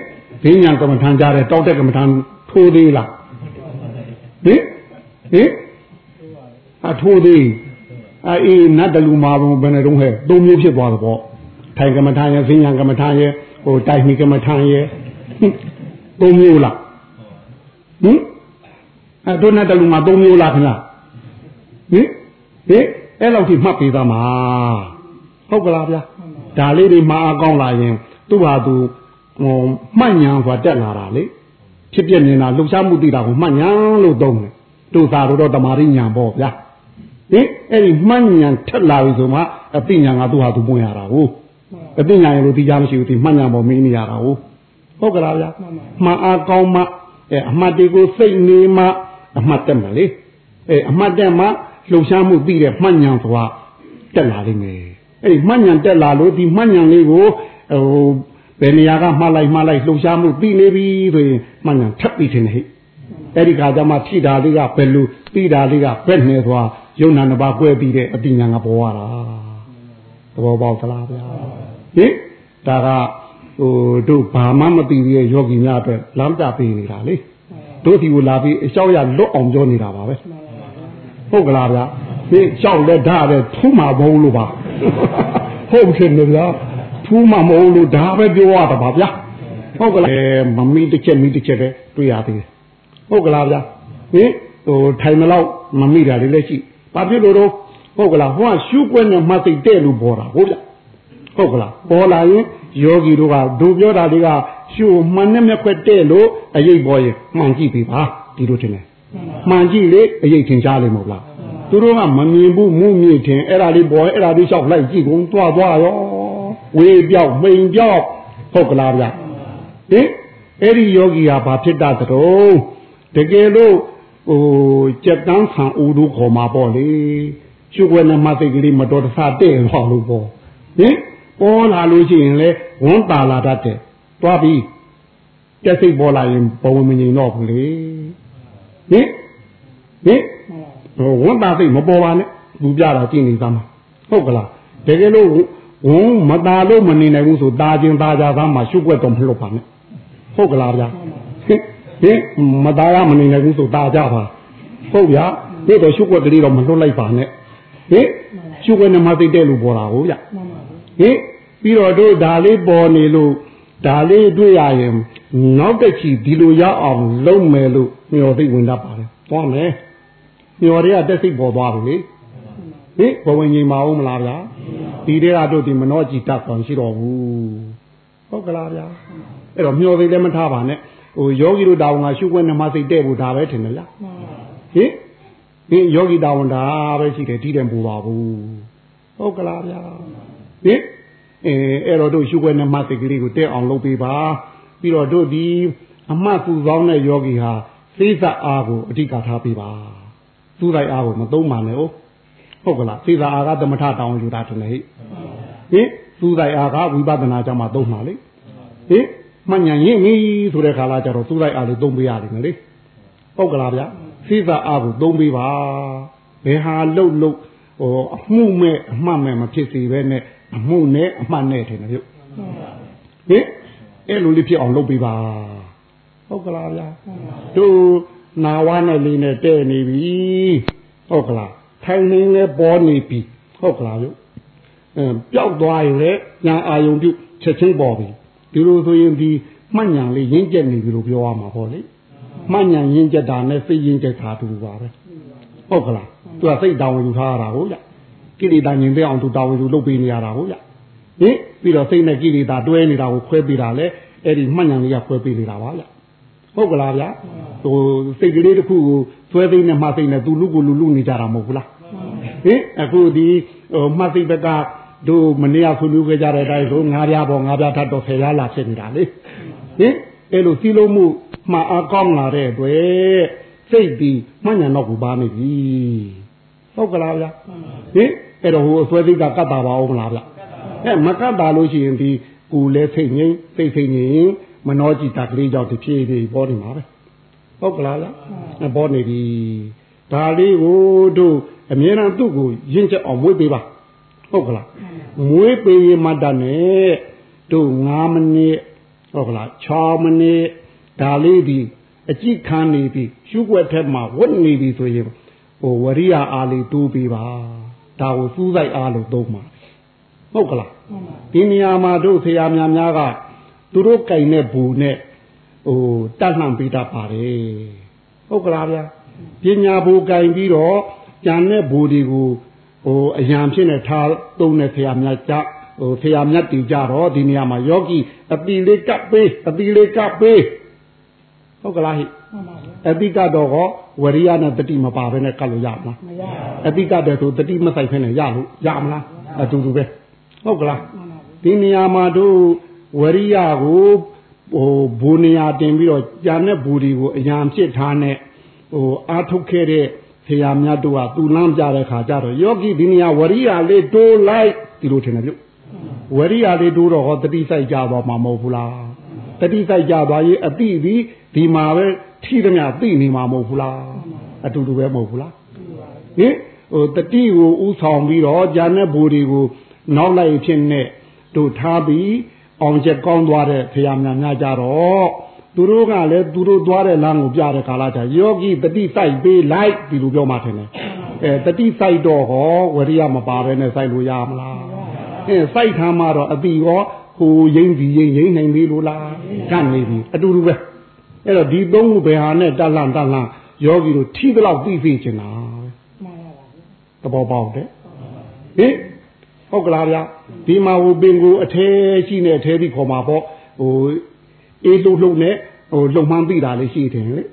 [SPEAKER 2] ဘင်းညာကမ္မထံကြားတဲ့တောက်တဲ့ကမ္မထံထိုးသေးလားဟင်ဟင်အထိုးသေးအေးနတ်တလူမာဘုံဘယ်နဲ့တော့ဟဲ့သုံးမျိုးဖြစ်သွားတယ်ပေါ့ ထိုင်ကမ္မထံရဲ့ဘင်းညာကမ္မထံရဲ့ဟိုတိုင်မီကမ္မထံရဲ့သုံးမျိုးလားဟင်အဲတို့နတ်တလူမာသုံးမျိုးလားခင်ဗျဟင်ဟင်အဲ့လောက်ထိမှတ်ပေးသားမှာဟုတ်ကလားဗျာဒါလေးတွေမှားအကောင်းလာရင်သူ့ဟာသူဟိုမှတ်ညာဆိုတာတက်လာတာလေဖြစ်ပြနေတာလှုပ်ရှားမှုသိတာကိုမှတ်ညာလို့သုံးတယ်တို့သာတော့တမာရိညာပေါ့ဗျာဟင်အဲ့ဒီမှတ်ညာထက်လာပြီဆိုမှအသိညာကသူ့ဟာသူပွင့်ရတာဟုတ် အသိညာရလို့သိကြမရှိဘူးဒီမှတ်ညာပေါ်မင်းနေရတာဟုတ်ဟုတ်ကလားဗျာမှန်အားကောင်းမှအဲအမှတ်တွေကိုစိတ်နေမှအမှတ်တက်မယ်လေအဲအမှတ်တက်မှလှုပ်ရှားမှုသိတဲ့မှတ်ညာဆိုတာတက်လာလိမ့်မယ်အဲ့ဒီမှတ်ဉဏ်တက်လာလို့ဒီမှတ်ဉဏ်လေးကိုဟိုဘယ်နေရာကမှတ်လိုက်မှတ်လိုက်လှုပ်ရှားမှုသိနေပြီဆိုရင်မှတ်ဉဏ်ထပ်ပြီးထင်တယ်ဟိအဲ့ဒီခါကျမှဖြိတာလေးကဘယ်လိုသိတာလေးကဘယ်နဲ့သွားယုံနာနှစ်ပါးကွဲပြီးတဲ့အတိညာကပေါ်လာတာသ ဘောပေါက်သလားဗျာဟင်ဒါကဟိုတို့ဘာမှမသိသေးတဲ့ယောဂီများအတွက်လမ်းပြပေးနေတာလေတို့ဒီကိုလာပြီးအလျှောက်ရလွတ်အောင်ပြောနေတာပါပဲဟုတ်ကလားဗျာဒီလျှောက်လက်ဓာတ်ပဲထူးမှာဘုံလို့ပါဟုတ်တယ်လေဗျာထူးမှာမဟုတ်လို့ဒါပဲပြောရတာပါဗျာဟုတ်ကလားအဲမမီတစ်ချက်မီတစ်ချက်ပဲတွေ့ရသေးတယ်ဟုတ်ကလားဗျာဟင်ဟိုထိုင်မလောက်မမိတာလေးလည်းရှိဘာဖြစ်လို့တော့ ဟုတ်ကလားဟိုကရှုွက်နဲ့မသိတဲ့လူပေါ်တာဟုတ်ဗျာဟုတ်ကလားပေါ်လာရင်ယောဂီတို့ကဒုပြောတာတွေကရှုမှန်နဲ့မျက်ခွက်တဲ့လို့အရေးပေါ်ရင်မှန်ကြည့်ပြီပါဒီလိုတင်တယ်မှန်ကြည့်လေအရေးထင်ရှားလိမ့်မို့လားသူတို့ကမမြင်ဘူးမှုမြင်ထင်အဲ့ဒါလေးပေါ်အဲ့ဒါလေးလျှောက်လိုက်ကြည့်ကုန်တွားတွားရောဝေပြောက်မိန်ပြောက်ဟုတ်ကလားဗျဟင်အဲ့ဒီယောဂီဟာဘာဖြစ်တတ်သတုံးတကယ်လို့ဟိုကြက်တန်းခံဦးတို့ခေါ်မှာပေါ့လေ ရှုပ်ွယ်နဲ့မသိကလေးမတော်တဆတဲ့သွားလို့ပေါ့ဟင်ပေါ်လာလို့ရှိရင်လေဝန်တာလာတတ်တယ်တွားပြီးကြက်စိတ်ပေါ်လာရင်ဘဝမငြိမ်တော့ဘူးလေဟင်ဟင်ဟိုဝန်တာစိတ်မပေါ်ပါနဲ့သူပြတာကြည့်နေသားမှာဟုတ်ကလားတကယ်လို့ဝန်မตาလို့မနေနိုင်ဘူးဆိုตาချင်းตาကြသားမှာရှုပ်ွက်တော့မလို့ပါနဲ့ဟုတ်ကလားဗျာဟင်ဟင်မตาရမနေနိုင်ဘူးဆိုตาကြပါဟုတ်ဗျာဒီတော့ရှုပ်ွက်ကလေးတော့မလွတ်လိုက်ပါနဲ့ ဟင်ရှုပ်ွက်နဲ့မသိတဲ့လူပေါ်တာဟုတ်ဗျဟင်ပြီးတော့တို့ဒါလေးပေါ်နေလို့ဒါလေးတွေ့ရရင်နောက်တစ်ချီဒီလိုရအောင်လုပ်မယ်လို့မျှော်သိဝင်တတ်ပါတယ်သွားမယ်မျှော်တွေကတက်စိတ်ပေါ်သွားပြီလေဟင်ဘဝင်ကြီးမအောင်မလားဗျာဒီတွေကတို့ဒီမနှောကြည်တတ်ကောင်ရှိတော့ဘူးဟုတ်ကလားဗျာအဲ့တော့မျှော်သိလည်းမထားပါနဲ့ဟိုယောဂီတို့တာဝန်ကရှုခွင့်နှမစိတ်တဲ့ဖို့ဒါပဲထင်တယ်လားဟင် ဟင်ယောဂီတာဝန်ဒါပဲရှိတယ်ဒီတယ်ပူပါဘူးဟုတ်ကလားဗျာဟင်အဲအဲ့တော့တို့ရှုခွင့်နှမစိတ်ကလေးကိုတဲ့အောင်လုပ်ပေးပါပြီးတော့တို့ဒီအမှတ်ပူဆောင်တဲ့ယောဂီဟာသိစအားကိုအဓိကထားပေးပါသူ့လိုက်အားကိုမသုံးပါနဲ့ဟုတ်ဟုတ်ကလားသိစအားကသမထတောင်းယူတာတည်းဟိဟင်သူ့လိုက်အားကဝိပဿနာကြမှာသုံးပါလေဟင်မှန်ညာရင်ပြီဆိုတဲ့ခါလာကြတော့သူ့လိုက်အားလေးသုံးပေးရတယ်လေဟုတ်ကလားဗျ သိစအားကိုသုံးပေးပါဘယ်ဟာလှုပ်လှုပ်ဟိုအမှုမဲ့အမှတ်မဲ့မဖြစ်စေပဲနဲ့အမှုနဲ့အမှတ်နဲ့ထင်တယ်ပြုဟင်အဲ့လိုလေးဖြစ်အောင်လုပ်ပေးပါဟုတ်ကလားဗျာတို့နာဝါနဲ့လေးနဲ့တဲ့နေပြီဟုတ်ကလားထိုင်နေလဲပေါ်နေပြီဟုတ်ကလားပြုအဲပျောက်သွားရင်လည်းညာအာယုံပြုချက်ချင်းပေါ်ပြီဒီလိုဆိုရင်ဒီမှတ်ညာလေးရင်းကျက်နေပြီလို့ပြောရမှာပေါ့လေ မှတ်ညာရင်းကျက်တာနဲ့စိတ်ရင်းကျက်တာတူပါပဲဟုတ်ကလားသူကစိတ်တောင်းယူထားရတာဟုတ်ကြကိလေသာညင်တဲ့အောင်သူတောင်းယူလုပ်ပေးနေရတာဟုတ်ကြဟင်ပြီးတော့စိတ်နဲ့ကိလေသာတွဲနေတာကိုခွဲပေးတာလေအဲ့ဒီမှတ်ဉာဏ်လေးကခွဲပေးနေတာပါဗျဟုတ်ကလားဗျဟိုစိတ်ကလေးတစ်ခုကိုသွဲသိနဲ့မှတ်သိနဲ့သူလူကိုလူလူနေကြတာမဟုတ်ဘူးလားဟင်အခုဒီဟိုမှတ်သိဘက်ကတို့မနေ့ကဆွေးနွေးခဲ့ကြတဲ့အတိုင်းဆိုငါးပြားပေါ်ငါးပြားထပ်တော့ဆယ်ပြားလာဖြစ်နေတာလေဟင်အဲ့လိုစီလုံးမှု မှအကောင်းလာတဲ့အတွက်စိတ်ဒီမှတ်ဉာဏ်တော့ကိုပါနေပြီဟုတ်ကလားဗျဟင်အဲ့တော့ဟိုအစွဲသိကကတ်တာပါအောင်မလားဗျအဲမကတ်တာလို့ရှိရင်ဒီကိုလည်းစိတ်ငြိမ်စိတ်စိတ်ငြိမ်မနှောကြည့်တာကလေးကြောင့်တဖြည်းဖြည်းပေါ်နေမှာပဲဟုတ်ကလားလားပေါ်နေပြီဒါလေးကိုတို့အမြဲတမ်းသူ့ကိုရင့်ချက်အောင်မွေးပေးပါဟုတ်ကလားမွေးပေးရင်မတတ်နဲ့တို့9မိနစ်ဟုတ်ကလား6မိနစ် ဒါလေးဒီအကြည့်ခံနေပြီရှုွက်ထက်မှာဝတ်နေပြီဆိုရင်ဟိုဝရိယအားလေးတိုးပေးပါဒါကိုစူးစိုက်အားလို့သုံးပါဟုတ်ကလားဒီနေရာမှာတို့ဆရာများများကသူတို့ကြိုင်တဲ့ဘူနဲ့ဟိုတတ်လှမ်းပေးတတ်ပါတယ်ဟုတ်ကလားဗျာပညာဘူကြိုင်ပြီးတော့ကြံတဲ့ဘူတွေကိုဟိုအယံဖြစ်နေထားသုံးတဲ့ဆရာများကြဟိုဆရာမြတ်တီကြတော့ဒီနေရာမှာယောဂီအပီလေးကပ်ပေးအပီလေးကပ်ပေး ဟုတ်ကလားဟိအတိကတော့ဟောဝရိယနဲ့တတိမပါဘဲနဲ့ကတ်လို့ရမှာမရပါဘူးအတိကတဲ့ဆိုတတိမဆိုင်ဖ ೇನೆ ရလို့ရမလားအတူတူပဲဟုတ်ကလားဒီနေရာမှာတို့ဝရိယကိုဟိုဘူနေရာတင်ပြီးတော့ကြာတဲ့ဘူတွေကိုအရန်ဖြစ်ထားနဲ့ဟိုအာထုတ်ခဲ့တဲ့ဆရာမြတ်တို့ကသူလမ်းပြတဲ့ခါကျတော့ယောဂီဒီနေရာဝရိယလေးတိုးလိုက်ဒီလိုထင်တယ်ပြုဝရိယလေးတိုးတော့ဟောတတိစိုက်ကြသွားမှာမဟုတ်ဘူးလားတတိစိုက်ကြသွားရေးအတိဒီ ဒီမှာပဲထိသမျှသိနေမှာမဟုတ်ဘူးလားအတူတူပဲမဟုတ်ဘူးလားဟင်ဟိုတတိကိုဥဆောင်ပြီးတော့ဂျာနဲ့ဘူတွေကိုနောက်လိုက်ဖြစ်နေတို့ထားပြီးအောင်ချက်ကောင်းသွားတဲ့ဖရာများများကြတော့သူတို့ကလည်းသူတို့သွားတဲ့လမ်းကိုပြတဲ့ကာလကြယောဂီတတိစိုက်ပေးလိုက်ဒီလိုပြောမှထင်တယ်အဲတတိစိုက်တော့ဟောဝရိယမပါဘဲနဲ့စိုက်လို့ရမလားအဲစိုက်ထားမှတော့အတိရောဟိုရင်းဒီရင်းရင်းနိုင်ပြီလို့လားကတ်နေပြီအတူတူပဲ အဲ့တော့ဒီသုံးခုဘယ်ဟာနဲ့တက်လန့်တက်လန့်ယောဂီတို့ထီးတော့သိသိချင်တာသဘောပေါက်တယ်ဟင်ဟုတ်ကလားဗျာဒီမှာဟိုပင်ကိုအထဲရှိနေအထဲပြီးခေါ်မှာပေါ့ဟိုအေးလှုပ်လှုပ်နဲ့ဟိုလုံမှန်းသိတာလေးရှိတယ်လေဟ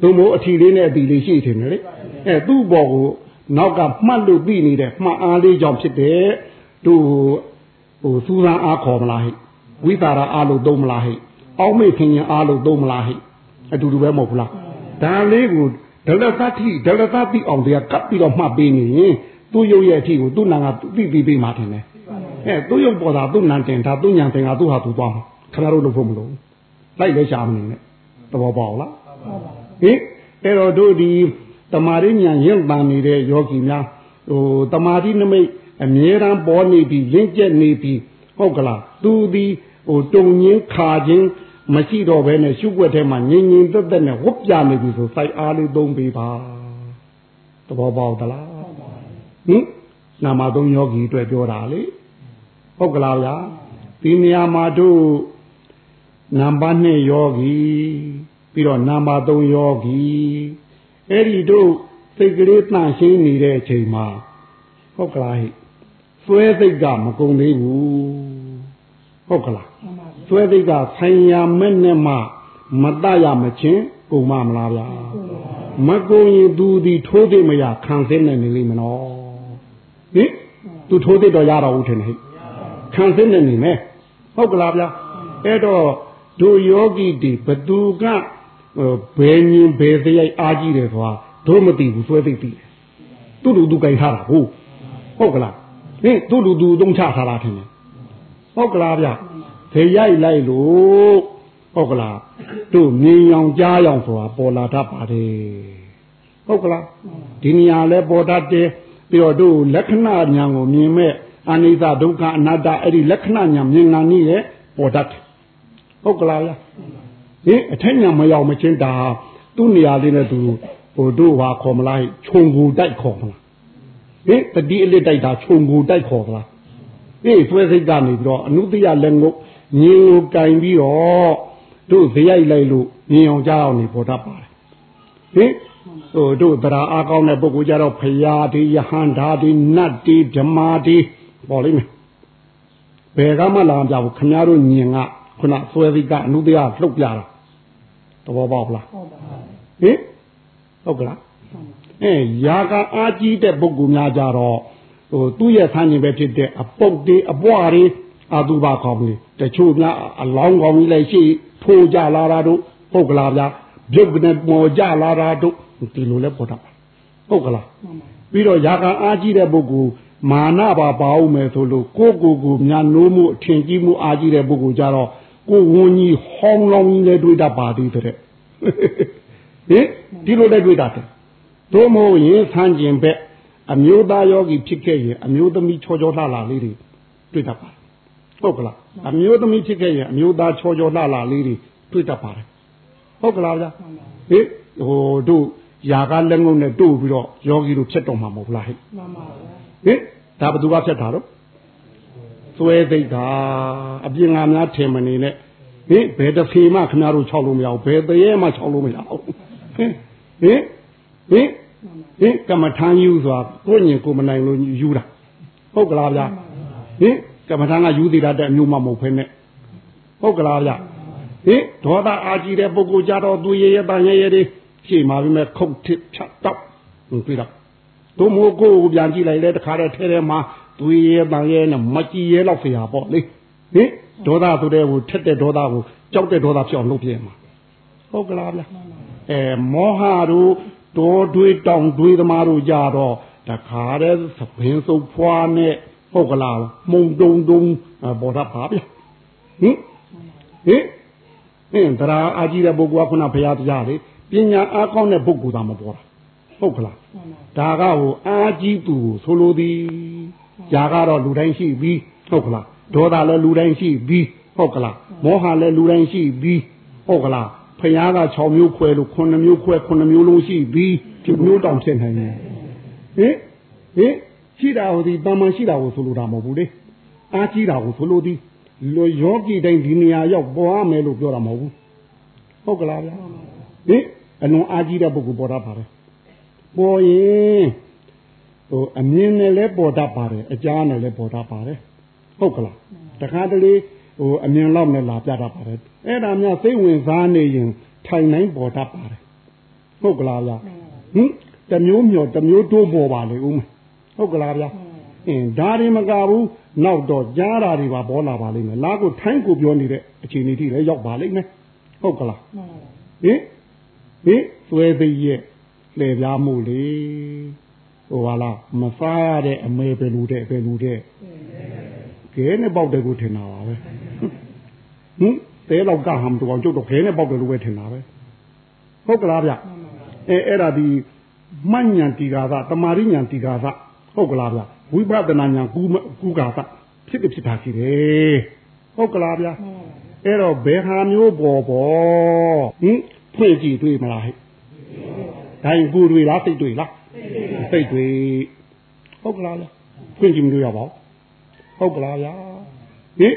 [SPEAKER 2] သူမို့အထီလေးနဲ့အတီလေးရှိတယ်လေအဲသူ့ဘော်ကိုနောက်ကမှတ်လို့ပြီးနေတဲ့မှတ်အားလေးကြောင့်ဖြစ်တဲ့သူဟိုစူးစမ်းအားခေါ်မလားဟိဝိသရာအားလို့သုံးမလားဟိ အောက်မေ့ခင်ရင်အားလို့သုံးမလားဟိအတူတူပဲမဟုတ်ဘူးလားဒါလေးကိုဒလသတိဒလသတိအောင်တရားကပ်ပြီးတော့မှတ်ပေးနေရင်သူ့ရုပ်ရဲ့အထီကိုသူ့နာကသိပြီးပြီးမှထင်တယ်အဲသူ့ရုပ်ပေါ်တာသူ့နံတင်တာသူ့ညာတင်တာသူ့ဟာသူသွားမှာခင်ဗျားတို့လုပ်ဖို့မလိုဘူးလိုက်လဲရှာမနေနဲ့သဘောပေါက်လားဟင်အဲ့တော့တို့ဒီတမာရဉာဏ်ရင့်ပန်နေတဲ့ယောဂီများဟိုတမာတိနမိတ်အမြဲတမ်းပေါ်နေပြီးလင့်ကျက်နေပြီးဟုတ်ကလားသူဒီ ဟိုတုံငင်းခါခြင်းမရှိတော့ဘဲနဲ့ရှုွက်ထဲမှာငြိမ်ငြိမ်သက်သက်နဲ့ဝတ်ပြနေပြီဆိုစိုက်အားလေးသုံးပေးပါသဘောပေါက်သလားဟင်နာမသုံးယောဂီအတွက်ပြောတာလေဟုတ်ကလားဗျာဒီနေရာမှာတို့နံပါတ်2ယောဂီပြီးတော့နံပါတ်3ယောဂီအဲ့ဒီတို့စိတ်ကလေးတန့်ရှင်းနေတဲ့အချိန်မှာဟုတ်ကလားဟိစွဲစိတ်ကမကုန်သေးဘူးဟုတ်ကလား စွဲစိတ်ကဆိုင်ရာမဲ့နဲ့မှမတရမချင်းကုန်မမလားဗျာမကုန်ရင်သူဒီထိုးသိမရခံစင်းနေနေလိမ့်မနော်ဟင်သူထိုးသိတော့ရတော့ဦးထင်တယ်ဟိခံစင်းနေနေမယ်ဟုတ်ကလားဗျာအဲ့တော့တို့ယောဂီဒီဘသူကဘယ်ညင်ဘယ်စရိုက်အားကြီးတယ်ဆိုတာတို့မသိဘူးစွဲသိသိတယ်သူ့လူသူကြိုင်ထားတာဟုတ်ဟုတ်ကလားဟင်သူ့လူသူသုံးချထားတာထင်တယ်ဟုတ်ကလားဗျ ဘယ်ရိုက်လိုက်လို့ဟုတ်ကလားတို့မြင်ရောင်ကြားရောင်ဆိုတာပေါ်လာတတ်ပါတယ်ဟုတ်ကလားဒီနေရာလဲပေါ်တတ်တယ်ပြီးတော့တို့လက္ခဏာညာကိုမြင်မဲ့အနိစ္စဒုက္ခအနတ္တအဲ့ဒီလက္ခဏာညာမြင်နာနည်းရဲ့ပေါ်တတ်တယ်ဟုတ်ကလားဗျဟင်အထက်ညာမရောက်မချင်းဒါသူ့နေရာလေးနဲ့သူဟိုတို့ဟာခေါ်မလားခြုံကူတိုက်ခေါ်မလားဟင်တတိအလစ်တိုက်တာခြုံကူတိုက်ခေါ်မလားအေးဆွဲစိတ်ကနေပြီးတော့အနုတ္တိယလက်ငုတ် ညင်ကိုကင်ပြီးတော့တို့ဇရိုက်လိုက်လို့ညင်အောင်ကြားအောင်နေပေါ်တတ်ပါတယ်ဟင်ဟိုတို့သရာအားကောင်းတဲ့ပုဂ္ဂိုလ်ကြတော့ဖရာဒီယဟန္တာဒီနတ်ဒီဓမ္မာဒီပေါ်လိမ့်မယ်ဘယ်ကမှလာမပြဘူးခင်ဗျားတို့ညင်ကခုနဆွဲစိတ်ကအနုတ္တိယလှုပ်ပြတာသဘောပေါက်လားဟုတ်ပါဟင်ဟုတ်ကလားအဲယာကအားကြီးတဲ့ပုဂ္ဂိုလ်များကြတော့ဟိုသူ့ရဲ့ဆန်းကျင်ပဲဖြစ်တဲ့အပုတ်တွေအပွားတွေအာသူဘကောင်းကြီး တချို့များအလောင်းကောင်းကြီးလည်းရှိထိုးကြလာတာတို့ဟုတ်ကလားဗျာပြုတ်ကနေပေါ်ကြလာတာတို့ဒီလိုလဲပေါ်တာဟုတ်ကလားပြီးတော့ယာကအားကြီးတဲ့ပုဂ္ဂိုလ်မာနပါပါအောင်မယ်ဆိုလို့ကိုကိုကိုများနိုးမှုအထင်ကြီးမှုအားကြီးတဲ့ပုဂ္ဂိုလ်ကြတော့ကိုဝန်းကြီးဟောင်းလောင်းကြီးလည်းတွေ့တတ်ပါသေးတဲ့ဟင်ဒီလိုလည်းတွေ့တတ်တယ်တို့မို့ရင်ဆန်းကျင်ဘက်အမျိုးသားယောဂီဖြစ်ခဲ့ရင်အမျိုးသမီးချောချောလှလှလေးတွေတွေ့တတ်ပါတယ် ဟုတ်ကလားအမျိုးသမီးဖြစ်ခဲ့ရင်အမျိုးသားချောချောလှလှလေးတွေတွေ့တတ်ပါတယ်ဟုတ်ကလားဗျာဟင်ဟိုတို့ຢာကလက်ငုံနဲ့တို့ပြီးတော့ယောဂီတို့ဖြစ်တော့မှာမဟုတ်လားဟဲ့မှန်ပါဗျာဟင်ဒါဘသူကဖြစ်တာတော့သွဲသိတာအပြင်ငါများထင်မနေနဲ့ဟင်ဘယ်တစ်ဖေမှခင်ဗျားတို့ခြောက်လို့မရဘူးဘယ်တရေမှခြောက်လို့မရဘူးဟင်ဟင်ဟင်ဟင်ကမ္မထမ်းယူဆိုတာကိုညင်ကိုမနိုင်လို့ယူတာဟုတ်ကလားဗျာဟင် ကမ္မထမ်းကယူသေးတာတဲ့အမျိုးမှမဟုတ်ဖ ೇನೆ ဟုတ်ကလားဗျာဟင်ဒေါသအာကြီးတဲ့ပုဂ္ဂိုလ်ကြတော့သူရရတန်ရရတွေရှေ့မှာပြီးမဲ့ခုတ်ထစ်ဖြတ်တော့ပြီးတော့တို့မို့ကိုကိုပြန်ကြည့်လိုက်လဲတခါတည်းထဲထဲမှာသူရရတန်ရနဲ့မကြည်ရဲတော့ဖရာပေါ့လေဟင်ဒေါသဆိုတဲ့ဟိုထက်တဲ့ဒေါသကိုကြောက်တဲ့ဒေါသဖြစ်အောင်လုပ်ပြမှာဟုတ်ကလားဗျာအဲမောဟတို့တောတွေးတောင်တွေးသမားတို့ကြတော့တခါတည်းသပင်းစုပ်ဖွာနဲ့ ဟုတ်ကလားမုံတုံတုံပေါ်တာပါဗျဟင်ဟင်ဟင်တရားအာကြီးတဲ့ပုဂ္ဂိုလ်ကခုနဘုရားတရားလေပညာအားကောင်းတဲ့ပုဂ္ဂိုလ်သာမပေါ်တာဟုတ်ကလားဒါကဟိုအာကြီးသူကိုဆိုလိုသည်ຢာကတော့လူတိုင်းရှိပြီဟုတ်ကလားဒေါသလည်းလူတိုင်းရှိပြီဟုတ်ကလားမောဟလည်းလူတိုင်းရှိပြီဟုတ်ကလားဖယားက6မျိုးခွဲလို့9မျိုးခွဲ9မျိုးလုံးရှိပြီဒီမျိုးတောင်ဖြစ်နိုင်တယ်ဟင်ဟင် ရှိတာဟိုဒီတမန်ရှိတာကိုဆိုလိုတာမဟုတ်ဘူးလေအားကြီးတာကိုဆိုလိုသည်လူယောဂီတိုင်းဒီနေရာရောက်ပေါ်ရမယ်လို့ပြောတာမဟုတ်ဘူးဟုတ်ကလားဗျာဟင်အလွန်အားကြီးတဲ့ပုဂ္ဂိုလ်ပေါ်တတ်ပါတယ်ပေါ်ရင်ဟိုအမြင်နဲ့လည်းပေါ်တတ်ပါတယ်အကြားနဲ့လည်းပေါ်တတ်ပါတယ်ဟုတ်ကလားတခါတလေဟိုအမြင်လောက်နဲ့လာပြတတ်ပါတယ်အဲ့ဒါများစိတ်ဝင်စားနေရင်ထိုင်နိုင်ပေါ်တတ်ပါတယ်ဟဟုတ်ကလားဗျာဟင်တမျိုးမျောတမျိုးတိုးပေါ်ပါလေဦးမ ဟုတ်ကလားဗျာအင်းဒါတွေမကဘူးနောက်တော့ကြားတာတွေပါပေါ်လာပါလိမ့်မယ်လားကိုထိုင်းကိုပြောနေတဲ့အခြေအနေထိလည်းရောက်ပါလိမ့်မယ်ဟုတ်ကလားဟင်ဟင်သွဲသိရဲ့လေပြားမှုလေဟိုဟာလားမစားရတဲ့အမေပဲလူတဲ့ပဲလူတဲ့ကဲနဲ့ပေါက်တဲ့ကိုထင်တာပါပဲဟင်တဲလောက်ကဟမ်တော့ကျုပ်တော့ခဲနဲ့ပေါက်တယ်လို့ပဲထင်တာပဲဟုတ်ကလားဗျအဲအဲ့ဒါဒီမဉ္ဉဏ်တီကာသတမာရိဉဏ်တီကာသ ဟုတ်ကလားဗျဝိပဿနာဉာဏ်ကူကူကာသဖြစ်ဖြစ်ဖြစ်တာရှိတယ်ဟုတ်ကလားဗျအဲ့တော့ဘယ်ဟာမျိုးပေါ်ပေါ်ဟင်ဖွင့်ကြည့်တွေ့မလားဟဲ့တိုင်းကိုတွေ့လားစိတ်တွေ့လားစိတ်တွေ့ဟုတ်ကလားဗျဖွင့်ကြည့်မလို့ရပါဘူးဟုတ်ကလားဗျဟင်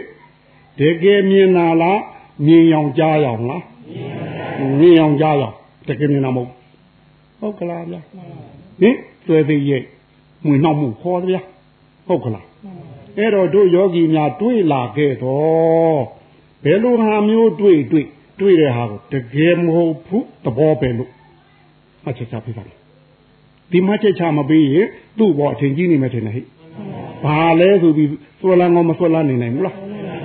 [SPEAKER 2] တကယ်မြင်လာလားမြင်ရောင်ကြားရောင်လားမြင်ရောင်ကြားရောင်တကယ်မြင်တာမဟုတ်ဟုတ်ကလားဗျဟင်သွဲသေးရဲ့ ငွေနှောက်မှုခေါ်တယ်ဗျဟုတ်ကလားအဲ့တော့တို့ယောဂီများတွေးလာခဲ့တော့ဘယ်လိုဟာမျိုးတွေးတွေးတွေးတဲ့ဟာကိုတကယ်မဟုတ်ဘူးသဘောပဲလို့မှတ်ချက်ချပေးပါမယ်ဒီမှတ်ချက်ချမပေးရင်သူ့ဘောအထင်ကြီးနေမှထင်တယ်ဟဲ့ဘာလဲဆိုပြီးဆွဲလန်းကောမဆွဲလန်းနေနိုင်ဘူးလား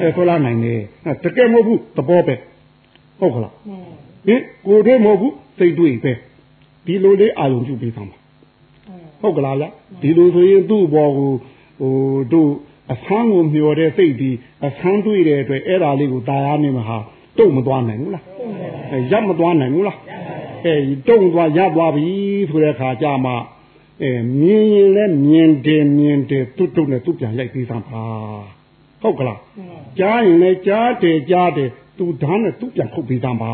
[SPEAKER 2] အဲဆွဲလန်းနိုင်တယ်တကယ်မဟုတ်ဘူးသဘောပဲဟုတ်ကလားဟင်ကိုယ်တွေမဟုတ်ဘူးစိတ်တွေပဲဒီလိုလေးအာရုံပြုပေးသမှာ ဟုတ်ကလားဗျဒီလိုဆိုရင်သူ့ဘောကိုဟိုတို့အဆန်းကိုမျောတဲ့စိတ်ဒီအဆန်းတွေ့တဲ့အတွက်အဲ့ဒါလေးကိုတာယာနေမှာဟာတုံမသွားနိုင်ဘူးလားရမသွားနိုင်ဘူးလားအဲတုံသွားရသွားပြီဆိုတဲ့အခါကျမှအဲမြင်ရင်လည်းမြင်တယ်မြင်တယ်တွတ်တုံနဲ့သူ့ပြန်လိုက်သေးသမ်းပါဟုတ်ကလားကြားရင်လည်းကြားတယ်ကြားတယ်သူဓာတ်နဲ့သူ့ပြန်ခုတ်ပေးသမ်းပါ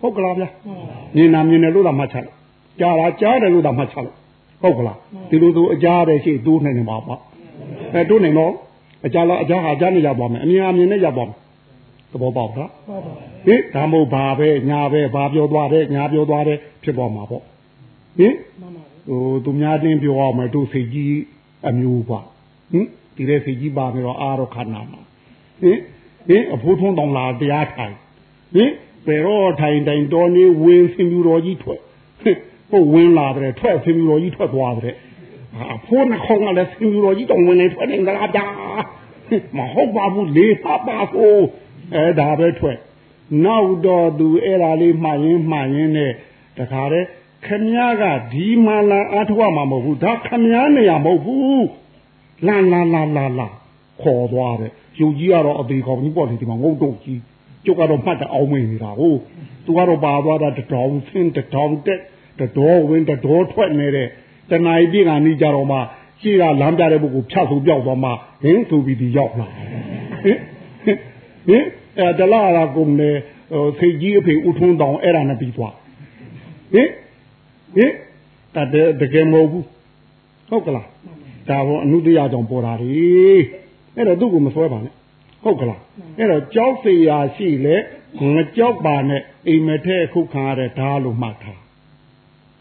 [SPEAKER 2] ဟုတ်ကလားဗျမြင်တာမြင်တယ်လို့သာမှတ်ချက်လိုက်ကြားတာကြားတယ်လို့သာမှတ်ချက်လိုက် ဟုတ်ကလားဒီလိုဆိုအကြားတယ်ရှိတိုးနိုင်နေပါပေါ့အဲတိုးနိုင်တော့အကြားလားအကြားဟာအကြားနဲ့ရောက်ပါမယ်အမြင်အမြင်နဲ့ရောက်ပါမယ်သဘောပေါက်လားဟင်ဒါမို့ဘာပဲညာပဲဘာပြောသွားတယ်ညာပြောသွားတယ်ဖြစ်ပေါ်မှာပေါ့ဟင်ဟိုသူများတင်းပြောအောင်မယ်တို့စိတ်ကြီးအမျိုးပါဟင်ဒီတဲ့စိတ်ကြီးပါနေတော့အာရောခဏမှာဟင်ဟင်အဖိုးထုံးတောင်လာတရားထိုင်ဟင်ဘယ်တော့ထိုင်တိုင်တော်နေဝင်စင်ပြူတော်ကြီးထွက်ဟု တ်ဝင်လာတယ်ထွက်စင်ပြူတော်ကြီးထွက်သွားတယ်အဖိုးနှခေါင်းကလည်းစင်ပြူတော်ကြီးတောင်ဝင်နေထွက်နေကြလားဗျာမဟုတ်ပါဘူးလေပါပါကိုအဲ့ဒါပဲထွက်နောက်တော့သူအဲ့ဒါလေးမှတ်ရင်မှတ်ရင်နဲ့တခါတည်းခမည်းကဒီမှလာအထောက်မှာမဟုတ်ဘူးဒါခမည်းနေရမဟုတ်ဘူးလာလာလာလာလာခေါ်သွားတယ်ယူကြီးကတော့အသေးကောင်ကြီးပေါ့လေဒီမှာငုတ်တုတ်ကြီးကျုပ်ကတော့မှတ်တဲ့အောင်မင်းနေတာဟုတ်သူကတော့ပါသွားတာတတောင်ဆင်းတတောင်တက် တတော်ဝင်တတော်ထွက်နေတဲ့တဏှာပြည့်ကဏီကြတော့မှရှိကလမ်းပြတဲ့ပုဂ္ဂိုလ်ဖြတ်ဆိုပြောက်သွားမှဟင်းဆိုပြီးဒီရောက်လာဟင်အဲတလာလာကုန်လေဖေကြီးအဖေဥထုံးတောင်အဲ့ဒါနဲ့ပြီးသွားဟင်ဟင်တတတကယ်မဟုတ်ဘူးဟုတ်ကလားဒါဘောအနုတ္တရာကြောင့်ပေါ်တာလေအဲ့တော့သူ့ကိုမဆွဲပါနဲ့ဟုတ်ကလားအဲ့တော့ကြောက်စရာရှိလေငကြောက်ပါနဲ့အိမ်မထဲခုခံရတဲ့ဓာလို့မှတ်ထား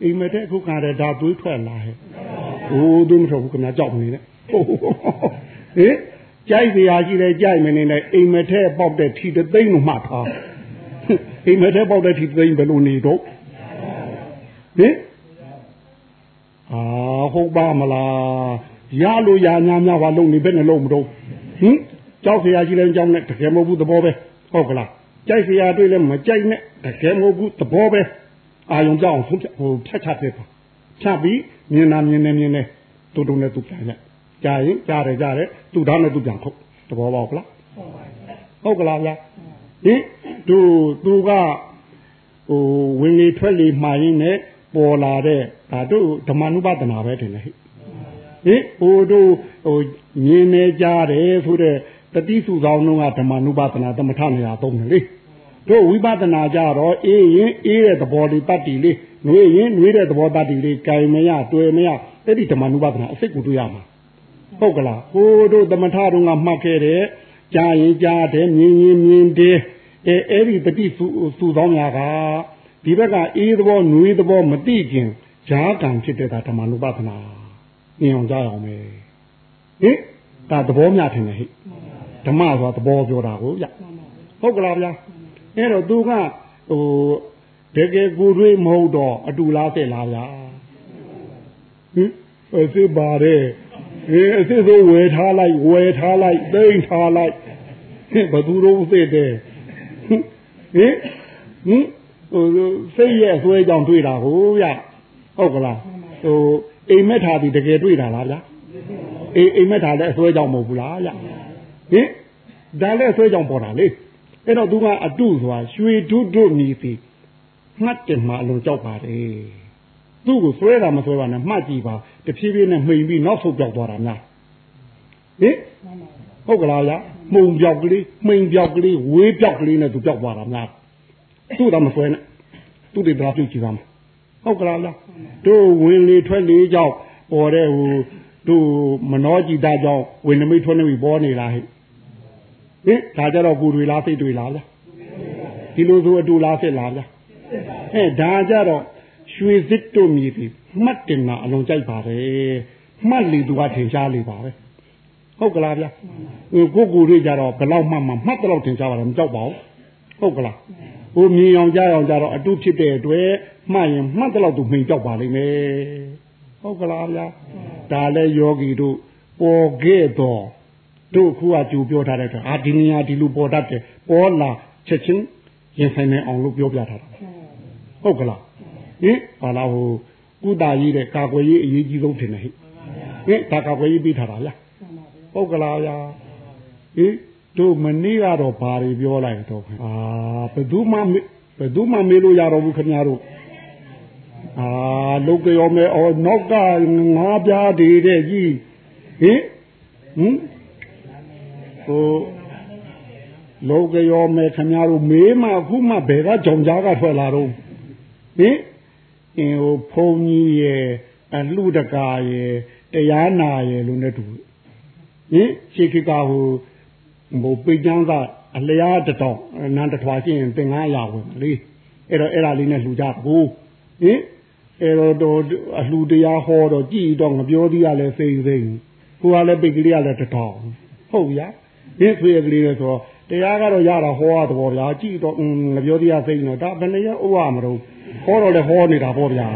[SPEAKER 2] အိမ်မက်တဲ့အခုခါတဲ့ဒါသွေးထွက်လာဟဲ့။အိုးသွေးမထွက်ဘူးခင်ဗျာကြောက်နေနဲ့။ဟင်ကြိုက်စရာရှိတယ်ကြိုက်မနေနဲ့အိမ်မက်ထဲပေါက်တဲ့ထီတသိမ့်မှထား။အိမ်မက်ထဲပေါက်တဲ့ထီတသိမ့်ဘယ်လိုနေတော့။ဟင်အာဟုတ်ပါမလားရလို့ရညာများပါလုံးနေဘယ်နဲ့လုံးမတော့ဟင်ကြောက်စရာရှိလဲကြောက်နဲ့တကယ်မဟုတ်ဘူးသဘောပဲဟုတ်ကလားကြိုက်စရာတွေ့လဲမကြိုက်နဲ့တကယ်မဟုတ်ဘူးသဘောပဲ အာယုံကြောက်အောင်ဆုံးဖြတ်ဟိုဖြတ်ချပြပါဖြတ်ပြီးမြင်နာမြင်နေမြင်နေတူတူနဲ့သူပြန်ရကြားရင်ကြားတယ်ကြားတယ်သူသားနဲ့သူပြန်ခုတ်သဘောပေါက်လားဟုတ်ကလားဗျာဟင်သူသူကဟိုဝင်လေထွက်လေမှာရင်းနဲ့ပေါ်လာတဲ့ဒါတို့ဓမ္မနုပဒနာပဲတင်လေဟိဟင်ဟိုတို့ဟိုမြင်နေကြတယ်ဆိုတဲ့တတိစုဆောင်လုံးကဓမ္မနုပဒနာသမထနေရာသုံးတယ်လေ တို့ဝိပဿနာကြတော့အေးရင်အေးတဲ့သဘောလေးတတ်တီလေးနှွေးရင်နှွေးတဲ့သဘောတတ်တီလေးကြိုင်မရတွေ့မရအဲ့ဒီဓမ္မနုပဒနာအစိတ်ကိုတွေ့ရမှာဟုတ်ကလားဟိုတို့သမထတုန်းကမှတ်ခဲ့တဲ့ကြားရင်ကြားတယ်မြင်ရင်မြင်တယ်အဲအဲ့ဒီတတိစုစုဆောင်ရာကဒီဘက်ကအေးသဘောနှွေးသဘောမသိခင်ဈာကံဖြစ်တဲ့ဓမ္မနုပဒနာမြင်အောင်ကြားအောင်ပဲဟင်ဒါသဘောများထင်တယ်ဟိဓမ္မဆိုတာသဘောပြောတာကိုဗျဟုတ်ကလားဗျာ အဲ့တော့သူကဟိုတကယ်ကိုတွေးမဟုတ်တော့အတူလားဆက်လားဗျာဟင်အစ်စ်ပါတယ်အေးအစ်စ်ဆိုဝယ်ထားလိုက်ဝယ်ထားလိုက်သိမ့်ထားလိုက်ဟင်ဘသူတို့သိတဲ့ဟင်ဟင်ဟင်ဟိုစိတ်ရဲ့အစွဲကြောင့်တွေ့တာဟိုဗျဟုတ်ကလားဟိုအိမ်မက်ထားပြီးတကယ်တွေ့တာလားဗျအေးအိမ်မက်ထားလည်းအစွဲကြောင့်မဟုတ်ဘူးလားဗျဟင်ဒါလည်းအစွဲကြောင့်ပေါ်တာလေ အဲ့တော့သူကအတုဆိုတာရွှေဒုဒုမြည်စီမှတ်တယ်မှအလုံးကြောက်ပါတယ်သူ့ကိုဆွဲတာမဆွဲပါနဲ့မှတ်ကြည့်ပါတဖြည်းဖြည်းနဲ့မှိန်ပြီးနောက်ဆုတ်ပြောက်သွားတာများဟင်ဟုတ်ကလားဗျမှုံပြောက်ကလေးမှိန်ပြောက်ကလေးဝေးပြောက်ကလေးနဲ့သူပြောက်သွားတာများသူ့တော့မဆွဲနဲ့သူ့တွေဒါပြုတ်ကြည့်ပါမဟုတ်ကလားလားတို့ဝင်လေထွက်လေကြောင့်ပေါ်တဲ့ဟိုတို့မနောကြည်သားကြောင့်ဝင်နမိတ်ထွက်နေပြီပေါ်နေတာဟဲ့ ဟင်ဒါကြတော့ကိုတွေလားစိတ်တွေလားဗျဒီလိုဆိုအတူလားဖြစ်လားဗျအဲဒါကြတော့ရွှေစစ်တို့မြည်ပြီးမှတ်တင်တာအလုံးကြိုက်ပါတယ်မှတ်လေသူကထင်ရှားလေပါပဲဟုတ်ကလားဗျဟိုကိုကိုတွေကြတော့ဘယ်လောက်မှမှမှတ်တော့ထင်ရှားပါတယ်မကြောက်ပါဘူးဟုတ်ကလားဟိုမြင်အောင်ကြားအောင်ကြတော့အတုဖြစ်တဲ့အတွက်မှတ်ရင်မှတ်တော့သူမှင်ကြောက်ပါလိမ့်မယ်ဟုတ်ကလားဗျဒါလည်းယောဂီတို့ပေါ်ခဲ့တော့ တို့ခုကကြူပြောထားတဲ့အတွက်အာဒီနေရာဒီလိုပေါ်တတ်တယ်ပေါ်လာချက်ချင်းရင်ဆိုင်နေအောင်လို့ပြောပြထားတာဟုတ်ကလားဟင်ဟာလာဟိုကုတာကြီးတဲ့ကာကွယ်ရေးအရေးကြီးဆုံးထင်တယ်ဟိဟင်ဒါကာကွယ်ရေးပြီးထားတာဗျဟုတ်ကလားဗျာဟင်တို့မနေ့ကတော့ဘာတွေပြောလိုက်တော့အာဘယ်သူမှဘယ်သူမှမေးလို့ရတော့ဘူးခင်ဗျားတို့အာလုတ်ကြောမဲအော်နောက်ကငါးပြားတွေတဲ့ကြီးဟင်ဟင် ဟိုလောကရောမဲခင်ဗျားတို့မေးမှအခုမှဘယ်ကကြောင်ကြားကထွက်လာတော့ဟင်အင်းဟိုဖုန်ကြီးရဲ့အလှတကာရဲ့တရားနာရဲ့လို့နဲ့တူဟင်ရှေခိကဟိုဟိုပိတ်ချမ်းကအလျားတတော်နန်းတထွာရှိရင်သင်္ကားရဝင်လေအဲ့တော့အဲ့ဒါလေးနဲ့လှူကြကိုဟင်အဲ့တော့အလှတရားဟောတော့ကြည်တော့ငပြောသေးရလဲစိတ်စိတ်ကိုကလည်းပိတ်ကလေးကလည်းတတော်ဟုတ်ဗျာ ဒီဆွေကလေးလဲဆိုတော့တရားကတော့ရတာဟောရတော့ဗျာကြည်တော့ငပြောသေးရစိတ်တော့ဒါဘယ်နဲ့ရဥဝမတော့ဟောတော့လည်းဟောနေတာပေါ့ဗျာ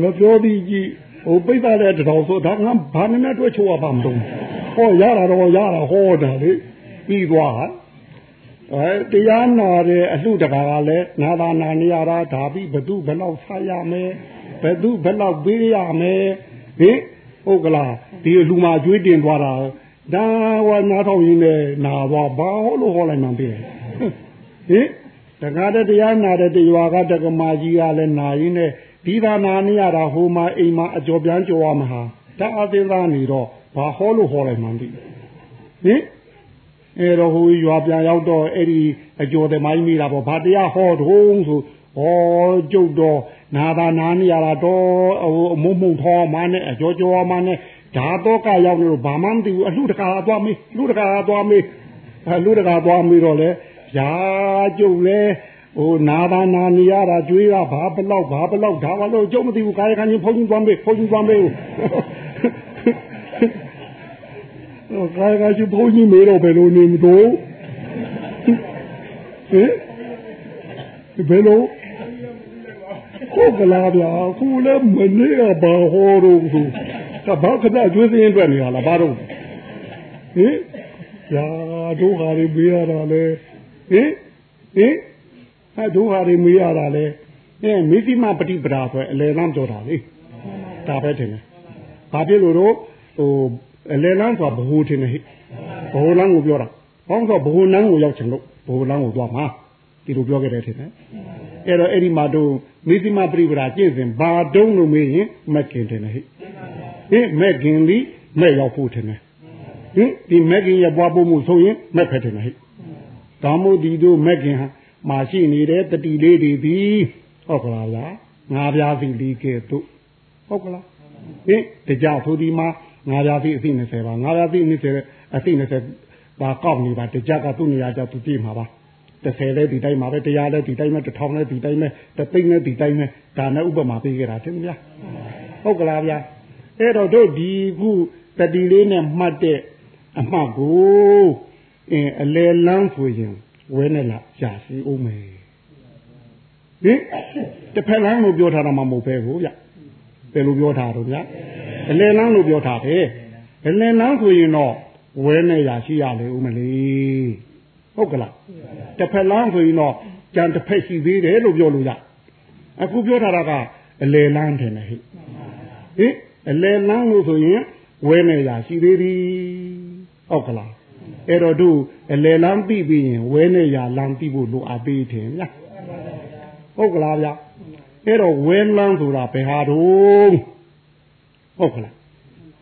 [SPEAKER 2] ငပြောသေးကြည့်ဟိုပိတ်သားတဲ့တတော်ဆိုဒါငါဘာနဲ့နဲ့တွေ့ချိုးရပါမလို့ဟောရတာတော့ရတာဟောတာလေပြီးသွားအဲတရားနာတဲ့အလှတကာကလည်းနာသာနာနေရတာဒါပြီးဘသူဘယ်လောက်ဆက်ရမယ်ဘသူဘယ်လောက်ပေးရမယ်ဟင် ဟုတ်ကလားဒီလူမာကျွေးတင်သွားတာဒါဝနာထောင်ရင်းနဲ့နာသွားဘာဟောလို့ဟောလိုက်မှပြည့်ဟင်တခါတည်းတရားနာတဲ့တရွာကတက္ကမကြီးကလည်းနာရင်းနဲ့ဒီသာနာနေရတာဟိုမှာအိမ်မှာအကျော်ပြန်ကြော်ရမှာဟာဒါအသေးသားနေတော့ဘာဟောလို့ဟောလိုက်မှန်းသိဟင်အဲတော့ဟိုရွာပြန်ရောက်တော့အဲ့ဒီအကျော်သမိုင်းမိတာပေါ့ဘာတရားဟောတုံးဆိုဟောကျုပ်တော့ နာသာနာနေရတာတော့ဟိုအမုံမုံထောမှနဲ့အကျော်ကျော်မှနဲ့ဓာတော့ကရောက်နေတော့ဘာမှမသိဘူးအလှတကာသွားမေးလှတကာသွားမေးအလှတကာသွားမေးတော့လေဗျာကျုပ်လဲဟိုနာသာနာနေရတာကြွေးတာဘာဘလောက်ဘာဘလောက်ဒါဘာလို့ကျုပ်မသိဘူးကာယကံချင်းဖုန်းကြီးသွားမေးဖုန်းကြီးသွားမေးဟိုကာယကံချင်းဖုန်းကြီးမေးတော့ဘယ်လိုနေမလို့ဟင်ဘယ်လို ဟုတ်ကလားဗျာခုလည်းမနေ့ကဘာဟောတော့ဆိုကဘာခဏကျွေးစင်းအတွက်နေရလားဘာတော့ဟင်ရာတို့ဟာတွေမေးရတာလေဟင်ဟင်အဲတို့ဟာတွေမေးရတာလေအဲမိတိမပฏิပဒါဆိုအလယ်လမ်းပြောတာလေဒါပဲတင်တယ်ဘာဖြစ်လို့တော့ဟိုအလယ်လမ်းဆိုတာဘ ഹു တင်တယ်ဟိဘ ഹു လမ်းကိုပြောတာဟောဆိုဘ ഹു လမ်းကိုရောက်ချင်လို့ဘ ഹു လမ်းကိုသွားမှာဒီလိုပြောခဲ့တယ်ထင်တယ် အဲ့တော့အဲ့ဒီမှာတို့မိသိမပฏิပဒါကျင့်စဉ်ဘာတုံးလို့မေးရင်မက်ကင်တယ်ဟိဟင်မက်ကင်ဒီမဲ့ရောက်ဖို့ထင်တယ်ဟင်ဒီမက်ကင်ရပွားဖို့မှုဆိုရင်မက်ဖက်တယ်ဟိဒါမို့ဒီတို့မက်ကင်ဟာမရှိနေတဲ့တတိလေးတွေပြီးဟုတ်ကလားလားငါးပြားစီလီကဲ့သို့ဟုတ်ကလားဟင်တကြဆိုဒီမှာငါးပြားစီအစီ20ပါငါးပြားစီ20အစီ20ပါကောက်နေပါတကြကသူ့နေရာကြသူကြည့်မှာပါ 30လဲဒီတိုင်းမှာပဲတရားလဲဒီတိုင်းပဲ1000လဲဒီတိုင်းပဲတသိန်းလဲဒီတိုင်းပဲဒါနဲ့ဥပမာပေးခဲ့တာတင်ဗျာဟုတ်ကလားဗျာအဲ့တော့တို့ဒီခုတတိလေးနဲ့မှတ်တဲ့အမှတ်ကိုအင်းအလေလန်းဆိုရင်ဝဲနဲ့လာရှာစီအောင်မယ်ဟင်တစ်ဖက်လမ်းလို့ပြောထားတာမှမဟုတ်ပဲကိုဗျဘယ်လိုပြောထားတော့ဗျအလယ်လမ်းလို့ပြောထားတယ်အလယ်လမ်းဆိုရင်တော့ဝဲနဲ့ရာရှိရလေဦးမလေး ဟုတ်ကလားတစ်ဖက်လမ်းဆိုရင်တော့ကြံတစ်ဖက်ရှိသေးတယ်လို့ပြောလို့ရအခုပြောထားတာကအလယ်လမ်းတယ်ဟဲ့ဟင်အလယ်လမ်းလို့ဆိုရင်ဝဲနဲ့ရာရှိသေးသည်ဟုတ်ကလားအဲ့တော့တို့အလယ်လမ်းပြီးပြီးရင်ဝဲနဲ့ရာလမ်းပြီးဖို့လိုအပ်သေးတယ်ဗျာဟုတ်ကလားဗျာအဲ့တော့ဝဲလမ်းဆိုတာဘယ်ဟာတော့ဟုတ်ကလား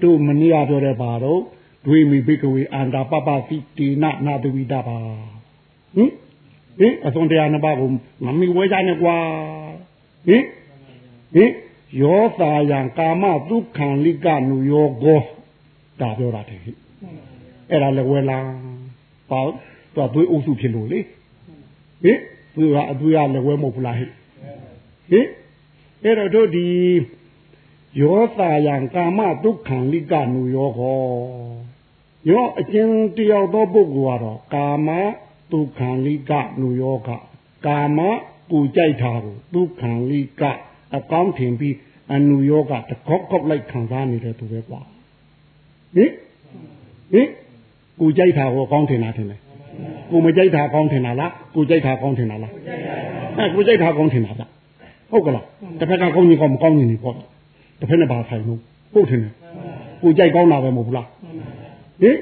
[SPEAKER 2] တို့မနေ့ကပြောတဲ့ဘာတော့ ဒွေမီဘိကဝေအန္တာပပတိတိနနာတဝိတပါဟင်ဟင်အစွန်တရားနှစ်ပါးကိုမမီဝဲကြနဲ့ကွာဟင်ဟင်ယောသာယံကာမဒုက္ခံလိကနုယောကောဒါပြောတာတဲ့ဟိအဲ့ဒါလည်းဝဲလာပေါ့တော့သွေးအုပ်စုဖြစ်လို့လေဟင်သူကအသွေးကလည်းဝဲမဟုတ်ဘူးလားဟိဟင်အဲ့တော့တို့ဒီယောသာယံကာမဒုက္ခံလိကနုယောကော ယောအကျဉ်တယောက်သောပုဂ္ဂိုလ်ကတော့ကာမဒုက္ခံလိကနုယောကကာမကိုကြိုက်တာကိုဒုက္ခံလိကအကောင်းထင်ပြီးအနုယောကတကောက်ကောက်လိုက်ခံစားနေတဲ့သူပဲကွာဟင်ဟင်ကိုကြိုက်တာကိုကောင်းထင်တာထင်တယ်ကိုမကြိုက်တာကောင်းထင်တာလားကိုကြိုက်တာကောင်းထင်တာလားအဲကိုကြိုက်တာကောင်းထင်တာဗျဟုတ်ကလားတစ်ဖက်ကကောင်းရင်ကောင်းမကောင်းရင်ဒီပေါ့တစ်ဖက်နဲ့ပါဆိုင်လို့ဟုတ်ထင်တယ်ကိုကြိုက်ကောင်းတာပဲမဟုတ်ဘူးလား ဟင်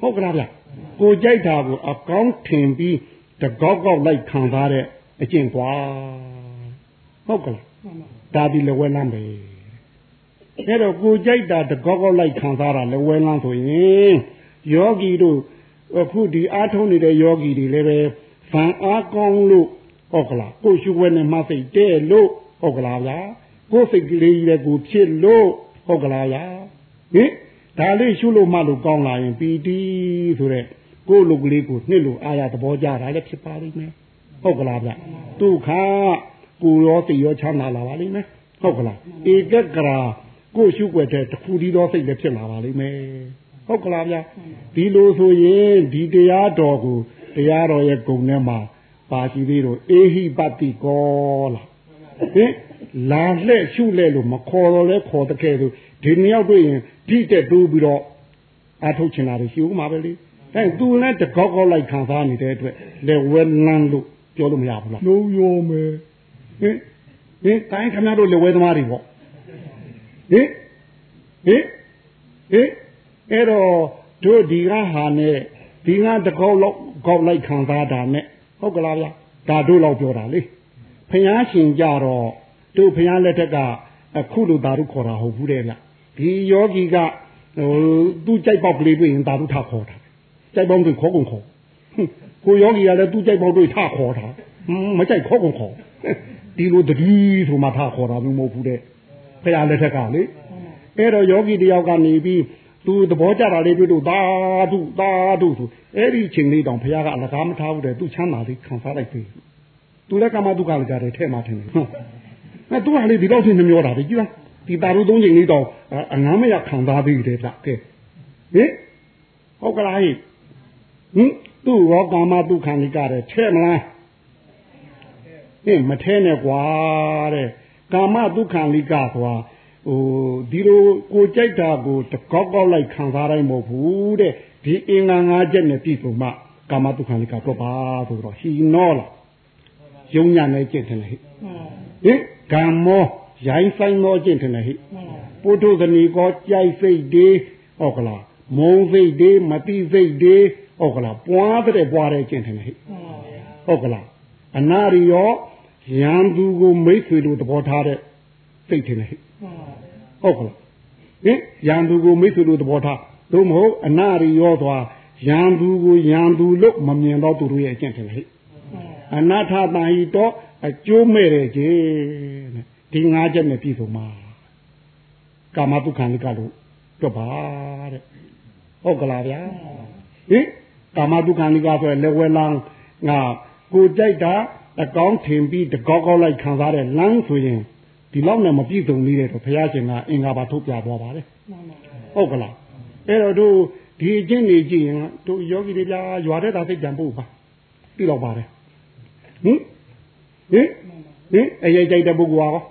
[SPEAKER 2] ဟုတ်ကလားဗျကိုကြိုက်တာကိုအကောင်းထင်ပြီးတကောက်ကောက်လိုက်ခံစားတဲ့အကျင့်ကွာဟုတ်ကလားဒါဒီလဝဲလမ်းပဲအဲ့တော့ကိုကြိုက်တာတကောက်ကောက်လိုက်ခံစားတာလဝဲလမ်းဆိုရင်ယောဂီတို့အခုဒီအားထုတ်နေတဲ့ယောဂီတွေလည်းပဲဗန်အားကောင်းလို့ဟုတ်ကလားကိုရှုွယ်နဲ့မှစိတ်တဲ့လို့ဟုတ်ကလားဗျာကိုစိတ်ကလေးလည်းကိုဖြစ်လို့ဟုတ်ကလားဗျာဟင် ဒါလေးရှုလို့မှလို့ကောင်းလာရင်ပီတိဆိုတဲ့ကိုလူကလေးကိုနှစ်လို့အာရသဘောကြတာလည်းဖြစ်ပါလိမ့်မယ်ဟုတ်ကလားဗျဒုက္ခကိုရောသိရောချမ်းသာလာပါလိမ့်မယ်ဟုတ်ကလားဧကဂရာကိုရှုွယ်တဲ့တခုဒီတော့စိတ်လည်းဖြစ်လာပါလိမ့်မယ်ဟုတ်ကလားဗျဒီလိုဆိုရင်ဒီတရားတော်ကိုတရားတော်ရဲ့ဂုဏ်ထဲမှာပါရှိသေးတော့အေဟိပတိကောလားဟင်လာလှဲ့ရှုလှဲ့လို့မခေါ်တော့လဲခေါ်တဲ့ကဲဆို ဒီနှစ်ယောက်တွေ့ရင်ဒီတက်တိုးပြီးတော့အထုတ်ချင်တာရှိဦးမှာပဲလေအဲသူလည်းတကောက်ကောက်လိုက်ခံစားနေတဲ့အတွက်လေဝဲလန်းလို့ပြောလို့မရဘူးလားလုံးရောမယ်ဟင်ဟင်တိုင်းခင်ဗျားတို့လေဝဲသမားတွေပေါ့ဟင်ဟင်ဟင်အဲ့တော့တို့ဒီကဟာနဲ့ဒီကတကောက်လောက်ကောက်လိုက်ခံစားတာနဲ့ဟုတ်ကလားဗျာဒါတို့လောက်ပြောတာလေဖျားရှင်ကြတော့တို့ဖျားလက်ထက်ကအခုလိုသာတို့ခေါ်တာဟုတ်ဘူးတဲ့ဗျ ဒီယောဂီကဟိုသူ့ကြိုက်ပေါက်ကလေးတွေ့ရင်သာတို့ထခေါ်တာကြိုက်ပေါက်တွေခေါ်ကုန်ခေါ်ကိုယောဂီကလည်းသူ့ကြိုက်ပေါက်တွေထခေါ်တာမကြိုက်ခေါ်ကုန်ခေါ်ဒီလိုတတိဆိုမှထခေါ်တာမျိုးမဟုတ်ဘူးတဲ့ဖျားလက်ထက်ကလေအဲ့တော့ယောဂီတယောက်ကနေပြီးသူသဘောကျတာလေးတွေ့လို့သာဓုသာဓုဆိုအဲ့ဒီချိန်လေးတောင်ဘုရားကအလကားမထားဘူးတဲ့သူချမ်းသာလေးခံစားလိုက်ပြီသူလည်းကမ္မဒုက္ခလည်းကြတယ်ထဲမှာထင်တယ်ဟုတ်အဲသူကလေဒီတော့ထင်နှမျောတာလေကြည့်လား ဒီတာရုသုံးချိန်လေးတောင်အငမ်းမရခံစားပြီးတယ်ဗျကဲဟင်ဟုတ်ကလားဟင်သူ့ရောကာမဒုက္ခနိကတဲ့ထဲမလားဟင်မထဲနဲ့ကွာတဲ့ကာမဒုက္ခနိကဆိုတာဟိုဒီလိုကိုကြိုက်တာကိုတကောက်ကောက်လိုက်ခံစားတိုင်းမဟုတ်ဘူးတဲ့ဒီအင်္ဂါ၅ချက်နဲ့ပြည့်စုံမှကာမတုခံလိကတော့ပါဆိုတော့ဟီနောလားယုံညာနဲ့ကျင့်တယ်ဟိဟင်ကံမော ရိုင်းဆိုင်သောကျင့်တယ်ဟိပုထုဇဏီကောကြိုက်စိတ်တွေဟုတ်ကလားမုံစိတ်တွေမတိစိတ်တွေဟုတ်ကလားပွားတဲ့ပွားတဲ့ကျင့်တယ်ဟိဟုတ်ကလားအနာရီရောရန်သူကိုမိတ်ဆွေတို့သဘောထားတဲ့စိတ်တယ်ဟိဟုတ်ကလားဟင်ရန်သူကိုမိတ်ဆွေတို့သဘောထားသို့မဟုတ်အနာရီရောသွားရန်သူကိုရန်သူလို့မမြင်တော့သူတို့ရဲ့အကျင့်တယ်ဟဲ့အနာထတန်ဟီတော့အကျိုးမဲ့တယ်ကြီးတဲ့ ဒီငါးချက်နဲ့ပြည့်စုံပါကာမတုခံလိကလို့ပြောပါတဲ့ဟုတ်ကလားဗျာဟင်ကာမတုခံလိကဆိုလက်ဝဲလန်းငါကိုကြိုက်တာအကောင်းထင်ပြီးတကောက်ကောက်လိုက်ခံစားတဲ့လမ်းဆိုရင်ဒီလောက်နဲ့မပြည့်စုံသေးတဲ့တော့ဘုရားရှင်ကအင်္ဂါပါထုတ်ပြသွားပါတယ်ဟုတ်ကလားအဲ့တော့တို့ဒီအကျင့်နေကြည့်ရင်တို့ယောဂီတွေပြရွာတဲ့တာစိတ်ကြံဖို့ပါပြီးတော့ပါတယ်ဟင်ဟင်ဟင်အရေးကြိုက်တဲ့ပုဂ္ဂိုလ်ရော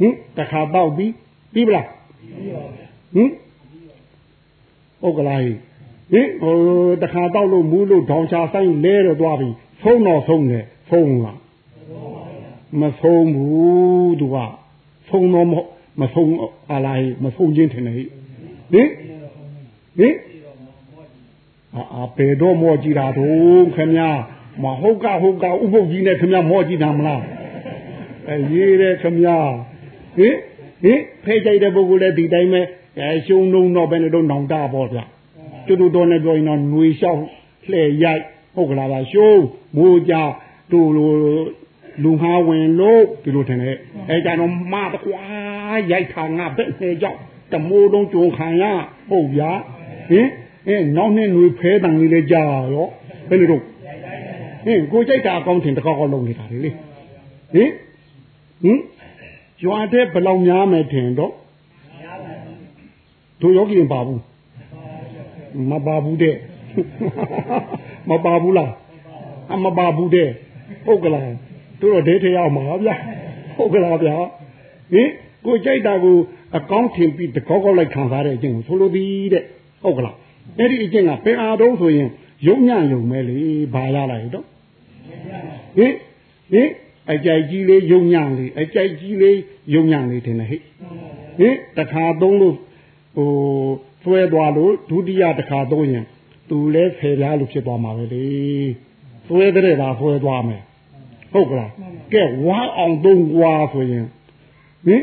[SPEAKER 2] ဟင်တခါတော့ပြီးပြီးပလားဟင်ဟုတ်ကလားဟင်ဟိုတခါတော့လို့မူးလို့ဒေါင်ချဆိုင်လဲတော့သွားပြီဆုံးတော့ဆုံးတယ်ဆုံးလားမဆုံးဘူးသူကဆုံးတော့မဆုံးအလားမဆုံးချင်းထင်တယ်ဟင်ဟင်အာပေတော့မောကြည့်တာတော့ခင်ဗျာမဟုတ်ကဟုတ်ကဥပုပ်ကြီးနဲ့ခင်ဗျာမောကြည့်တာမလားအဲရေးတယ်ခင်ဗျာ ဟင်ဟင်ဖဲကြိုက်တဲ့ပုဂ္ဂိုလ်လည်းဒီတိုင်းပဲအဲရှုံလုံးတော့ဘယ်နဲ့တော့နောင်တပေါ့ဗျတူတူတော်နဲ့ပြောရင်တော့ຫນွေလျှောက်လှဲ့ရိုက်ဟုတ်ကလားဗျရှုံးမိုးကြတူလိုလူဟာဝင်လို့ဒီလိုထင်တယ်အဲကြတော့မတကွာရိုက်ထာငါဘက်နေကြောက်တမိုးလုံးကြုံခံရဟုတ်ဗျာဟင်အဲနောက်နှစ်ຫນွေဖဲတန်လေးလည်းကြာရောဘယ်လိုတော့ဟင်ကိုကြိုက်တာအကောင်းထင်တကောက်ကောက်လုံးနေတာလေဟင်ဟင် ကျွာတဲ့ဘလောက်များမယ်ထင်တော့တို့ယောဂီမပါဘူးမပါဘူးတဲ့မပါဘူးလားအမပါဘူးတဲ့ဟုတ်ကလားတို့တော့ဒိဋ္ဌိရောက်မှာဗျာဟုတ်ကလားဗျာဟင်ကိုကြိုက်တာကိုအကောင်းထင်ပြီးတကောက်ကောက်လိုက်ခံစားတဲ့အကျင့်ကိုဆိုလိုသည်တဲ့ဟုတ်ကလားအဲ့ဒီအကျင့်ကပင်အားတုံးဆိုရင်ယုံညံ့ယုံမဲလေဘာရလိုက်တော့ဟင်ဟင် အကြိုက်ကြီးလေးယုံညံ့လေးအကြိုက်ကြီးလေးယုံညံ့လေးတင်တယ်ဟဲ့ဟင်တခါသုံးလို့ဟိုဆွဲသွားလို့ဒုတိယတခါသုံးရင်သူလဲဖယ်ပြားလို့ဖြစ်သွားမှာပဲလေဆွဲတဲ့တာဆွဲသွားမယ်ဟုတ်ကလားကဲဝါအောင်သုံးွာဆိုရင်ဟင်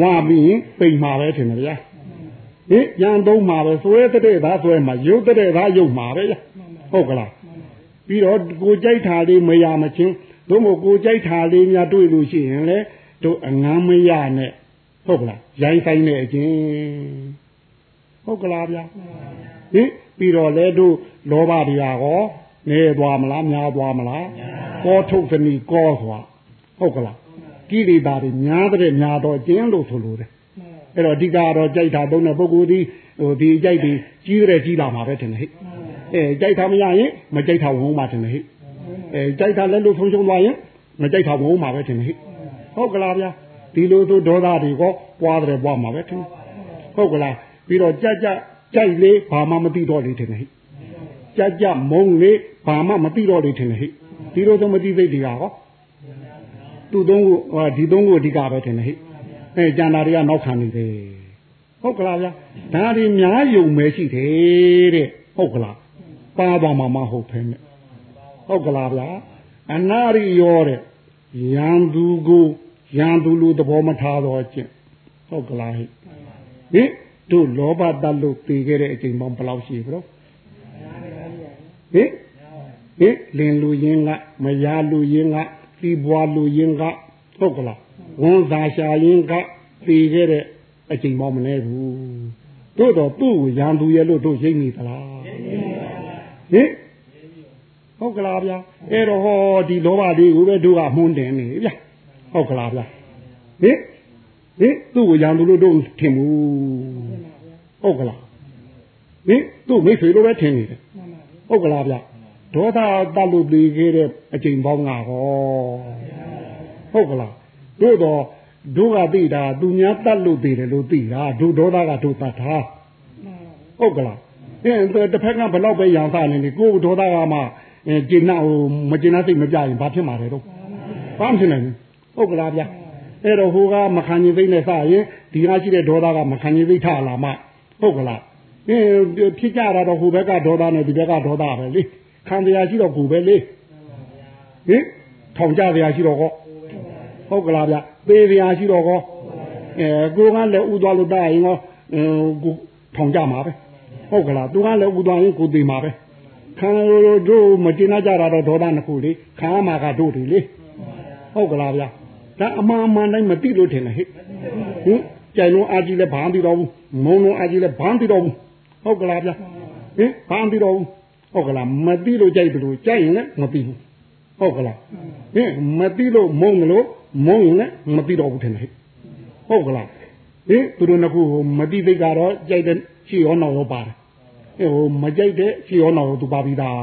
[SPEAKER 2] ဝါပြီးရင်ပိန်မှာပဲထင်တယ်ဗျာဟင်ရန်သုံးမှာပဲဆွဲတဲ့တာဆွဲမှာရုပ်တဲ့တာရုပ်မှာပဲဗျာဟုတ်ကလားပြီးတော့ကိုကြိုက်တာလေးမရမချင်း တို့မို့ကိုကြိုက်တာလေးများတွေ့လို့ရှိရင်လေတို့အငမ်းမရနဲ့ဟုတ်ကလားရိုင်းဆိုင်တဲ့အချင်းဟုတ်ကလားဗျာဟင်ပြီးတော့လေတို့လောဘတရားကောနေသွားမလားများသွားမလားကောထုတ်သနီကောဆိုတာဟုတ်ကလားကိလေသာတွေများတဲ့များတော့ကျင်းလို့ဆိုလို့တယ်အဲ့တော့အဓိကတော့ကြိုက်တာသုံးတဲ့ပုဂ္ဂိုလ်ဒီဟိုဒီကြိုက်ပြီးကြီးရဲကြီးလာမှာပဲထင်တယ်ဟဲ့အဲကြိုက်တာမရရင်မကြိုက်တာဝုန်းမှာထင်တယ်ဟဲ့ အဲကြိုက်တာလက်လို့ဆုံးရှုံးသွားရင်မကြိုက်တာဝုန်းမှာပဲထင်တယ်ဟဲ့ဟုတ်ကလားဗျာဒီလိုဆိုဒေါသတွေကိုပွားတယ်ပွားမှာပဲထင်ဟုတ်ကလားပြီးတော့ကြက်ကြက်ကြိုက်လေဘာမှမသိတော့လေထင်တယ်ဟဲ့ကြက်ကြက်မုံလေဘာမှမသိတော့လေထင်တယ်ဟဲ့ဒီလိုဆိုမသိသိတွေကဟောသူ့သုံးကိုဒီသုံးကိုအဓိကပဲထင်တယ်ဟဲ့အဲကျန်တာတွေကနောက်ခံနေတယ်ဟုတ်ကလားဗျာဒါတွေများယုံမဲရှိတယ်တဲ့ဟုတ်ကလားပါပါမမဟုတ်ဖ ೇನೆ ဟုတ်ကလားဗျာအနာရိရောတဲ့ရန်သူကိုရန်သူလိုသဘောမထားတော့အကျင့်ဟုတ်ကလားဟိဟင်တို့လောဘတတ်လို့ပြေခဲ့တဲ့အချိန်ပေါင်းဘယ်လောက်ရှိဘရောဟင်ဟင်လင်လူရင်းကမရလူရင်းကစီးပွားလူရင်းကဟုတ်ကလားဝန်သာရှာရင်းကပြေခဲ့တဲ့အချိန်ပေါင်းမနေဘူးတို့တော့သူ့ကိုရန်သူရဲ့လို့တို့ရိပ်မိသလားဟင် ဟုတ်ကလားဗျာအဲ့တော့ဟောဒီလောဘလေးကိုပဲတို့ကမှုန်းတယ်နေဗျာဟုတ်ကလားဗျာဟင်ဟင်သူ့ကိုရန်သူလို့တို့ထင်ဘူးဟုတ်ကလားဟင်သူ့မိတ်ဆွေလိုပဲထင်နေတယ်ဟုတ်ကလားဗျာဒေါသတတ်လို့ပြီးခဲ့တဲ့အချိန်ပေါင်းကဟောဟုတ်ကလားတို့တော့တို့ကသိတာသူများတတ်လို့သိတယ်လို့သိတာတို့ဒေါသကတို့တတ်တာဟုတ်ကလားအဲတစ်ဖက်ကဘလောက်ပဲရန်စားနေလေကိုဒေါသကမှ ကျင်နာဟိုမကျင်နာစိတ်မပြရင်ဘာဖြစ်မှာလဲတော့ဘာမှဖြစ်နိုင်ဘူးဟုတ်ကလားဗျာအဲ့တော့ဟိုကမခံရင်သိနေစားရင်ဒီကရှိတဲ့ဒေါသကမခံရင်သိထလာမှဟုတ်ကလားအဲဖြစ်ကြတာတော့ဟိုဘက်ကဒေါသနဲ့ဒီဘက်ကဒေါသပဲလေခံတရားရှိတော့ကိုပဲလေဟင်ထောင်ကြတရားရှိတော့ကောဟုတ်ကလားဗျသေးတရားရှိတော့ကောအဲကိုကလည်းဥသွားလို့တာရင်ကောကိုထောင်ကြမှာပဲဟုတ်ကလားသူကလည်းဥသွားရင်ကိုသေးမှာပဲ ခံတို့မတင်ကြတာတော့ဒေါသနှစ်ခုလေခံရမှာကတို့တွေလေဟုတ်ကလားဗျာဒါအမှန်အမှန်တိုင်းမသိလို့ထင်တယ်ဟဲ့ဟင်ကြိုင်လုံးအာကြီးလည်းဘာမှမသိတော့ဘူးမုံလုံးအာကြီးလည်းဘာမှမသိတော့ဘူးဟုတ်ကလားဗျာဟင်ဘာမှမသိတော့ဘူးဟုတ်ကလားမသိလို့ကြိုက်တယ်လို့ကြိုက်ရင်လည်းမသိဘူးဟုတ်ကလားဟင်မသိလို့မုံတယ်လို့မုံရင်လည်းမသိတော့ဘူးထင်တယ်ဟုတ်ကလားဟင်သူတို့နှစ်ခုမသိသိကတော့ကြိုက်တဲ့ရှိရောနောက်ရောပါတယ် ဟိုမကြိုက်တဲ့ရှိရောနောက်ရောသူပါပြီးသား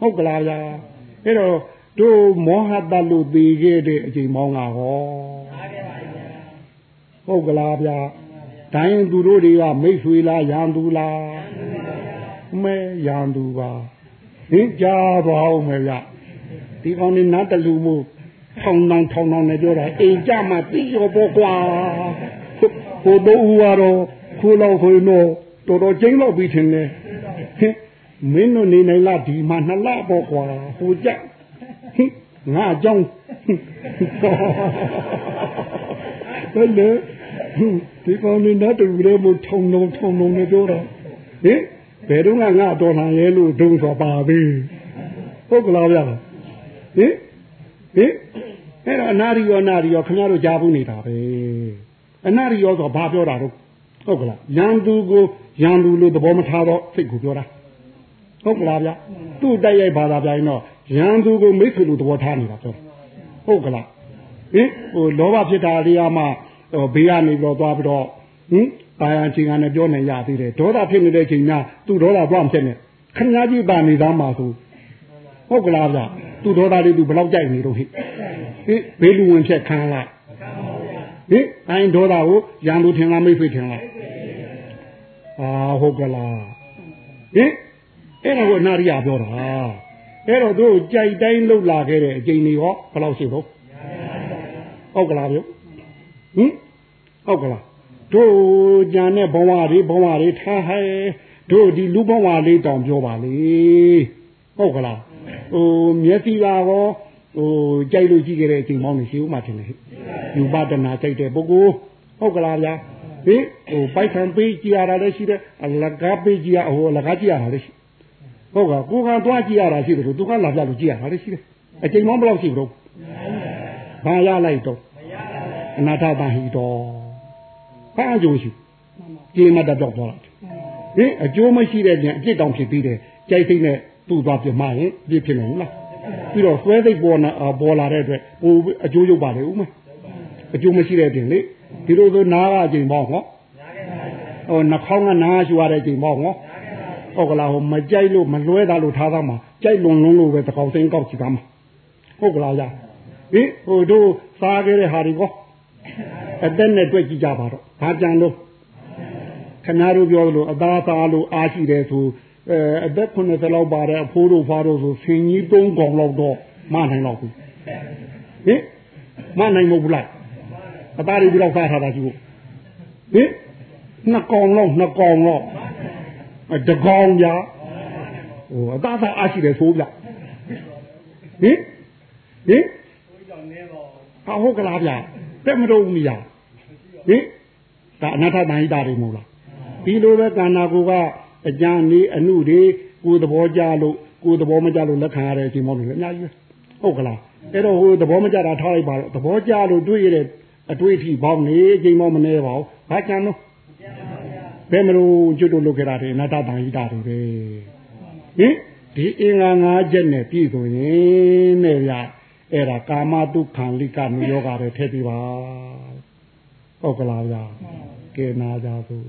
[SPEAKER 2] ဟဟုတ်ကလားဗျာအဲ့တော့တို့မောဟတလို့သိခဲ့တဲ့အချိန်မောင်းကဟောဟုတ်ကလားဗျာတိုင်းသူတို့တွေကမိတ်ဆွေလားရန်သူလားမဲရန်သူပါဟင်ကြားပါဦးမယ်ဗျဒီကောင်နေနတ်တလူမို့ထောင်းထောင်းထောင်းထောင်းနဲ့ပြောတာအိမ်ကြမှာပြီးရောပေါ့ကွာဟိုတို့ဦးကတော့ခိုးလောက်ဆိုရင်တော့ တော်တော်ကျင်းတော့ပြီးထင်တယ်ဟင်မင်းတို့နေနိုင်လားဒီမှာနှစ်လပေါ့ကွာဟိုကြဟင်ငါအကြောင်းဘယ်လဲဒီကောင်နေနတ်တူရဲမို့ထုံထုံထုံထုံနဲ့ပြောတာဟင်ဘယ်တော့ငါတော်လှန်ရဲလို့ဒုံဆိုပါပြီဟုတ်ကလားဗျာဟင်ဟင်အဲ့တော့အနာရီရောအနာရီရောခင်ဗျားတို့ကြားဘူးနေတာပဲအနာရီရောဆိုဘာပြောတာတော့ ဟုတ်ကလားရန်သူကိုရန်သူလို့သဘောမထားတော့စိတ်ကိုပြောတာဟုတ်ကလားဗျသူ့တိုက်ရိုက်ဘာသာပြိုင်တော့ရန်သူကိုမိတ်ဆွေလို့သဘောထားနေတာပြောဟုတ်ကလားဟင်ဟိုလောဘဖြစ်တာလေးကမှဟိုဘေးကနေပြီးတော့သွားပြီးတော့ဟင်တာယာချင်းကနေပြောနေရသေးတယ်ဒေါသဖြစ်နေတဲ့ချိန်ကသူ့ဒေါသသွားမဖြစ်နဲ့ခင်ဗျားကြီးပါနေသားမှာဆိုဟုတ်ကလားဗျသူ့ဒေါသလေးသူဘယ်လောက်ကြိုက်နေတော့ဟိဟင်ဘေးလူဝင်ဖြတ်ခံလား ဟင်အိုင်ဒေါသကိုရန်သူထင်လားမိတ်ဆွေထင်လားအာဟုတ်ကလားဟင်အဲ့ဒါကိုအနာရိယပြောတာအဲ့တော့သူကြိုက်တိုင်းလှုပ်လာခဲ့တဲ့အချိန်တွေဟောဘယ်လောက်ရှိတော့ဟုတ်ကလားဗျဟင်ဟုတ်ကလားတို့ညာနဲ့ဘဝတွေဘဝတွေထားဟဲတို့ဒီလူဘဝလေးတောင်ပြောပါလေဟုတ်ကလားဟိုမျက်စိကတော့ဟိုကြိုက်လို့ကြည့်ခဲ့တဲ့အချိန်မောင်းနေရှိဦးမှထင်တယ် ယူပဒနာကြိုက်တဲ့ပုဂ္ဂိုလ်ဟုတ်ကလားဗျာဟင်ဟိုပိုက်ဆံပေးကြည့်ရတာလည်းရှိတယ်အလကားပေးကြည့်ရဟိုအလကားကြည့်ရတာလည်းရှိဟုတ်ကကိုကသွားကြည့်ရတာရှိတယ်သူကလာပြလို့ကြည့်ရတာလည်းရှိတယ်အချိန်မောင်းဘယ်လောက်ရှိဘူးတော့ဘာရလိုက်တော့အနာထတာဟိတော်ဘာအကျိုးရှိကြေမတ်တော့ပေါ်လာဟင်အကျိုးမရှိတဲ့ပြန်အပြစ်တောင်ဖြစ်ပြီးတယ်ကြိုက်စိတ်နဲ့သူ့သွားပြမရင်ပြစ်ဖြစ်နေဘူးလားပြီးတော့ဆွဲစိတ်ပေါ်လာပေါ်လာတဲ့အတွက်ဟိုအကျိုးရုပ်ပါလေဦးမ အကျိုးမရှိတဲ့ပြင်လေဒီလိုဆိုနားကအချိန်ပေါ့ဟောဟိုနှာခေါင်းကနားရှူရတဲ့အချိန်ပေါ့ဟောဟုတ်ကလားဟိုမကြိုက်လို့မလွဲတာလို့ထားသားမှာကြိုက်လွန်လွန်းလို့ပဲတကောက်စိမ်းကောက်ချီသားမှာဟုတ်ကလားရဟင်ဟိုတို့စားခဲ့တဲ့ဟာတွေကောအသက်နဲ့တွေ့ကြည့်ကြပါတော့ဘာကြံလို့ခင်ဗျားတို့ပြောလို့အသားသားလို့အားရှိတယ်ဆိုအဲအသက်90လောက်ပါတဲ့အဖိုးတို့ဖားတို့ဆိုဆင်ကြီး၃កောင်လောက်တော့မနိုင်တော့ဘူးဟင်မနိုင်မဘူးလား အသားတွေဒီလောက်စားထားတာရှိဖို့ဟင်နှစ်កောင်လောက်နှစ်កောင်လောက်တကောင်ပြဟိုအသားသားအားရှိတယ်ဆိုပြဟင်ဟင်ဟာဟုတ်ကလားဗျတက်မတော့ဘူးနေရဟင်ဒါအနာထတန်ဟိတာတွေမဟုတ်လားဒီလိုပဲကန္နာကိုကအကြံနေအမှုတွေကိုသဘောကြလို့ကိုသဘောမကြလို့လက်ခံရတဲ့အချိန်မှလည်းအများကြီးပဲဟုတ်ကလားအဲ့တော့ဟိုသဘောမကြတာထားလိုက်ပါတော့သဘောကြလို့တွေးရတဲ့ အတွေးအထိပေါင်းနေအချိန်မှမနေပါဘူးဘာကြံလို့ဘယ်မလို့ကျွတ်တို့လုပ်ခဲ့တာတွေအနာတတန်ဟိတာတွေပဲဟင်ဒီအင်္ဂါ၅ချက်နဲ့ပြည့်စုံရင်နဲ့ဗျအဲ့ဒါကာမတုခံလိကနုယောဂါတွေထည့်ပြီးပါဟုတ်ကလားဗျာကဲနာကြသို့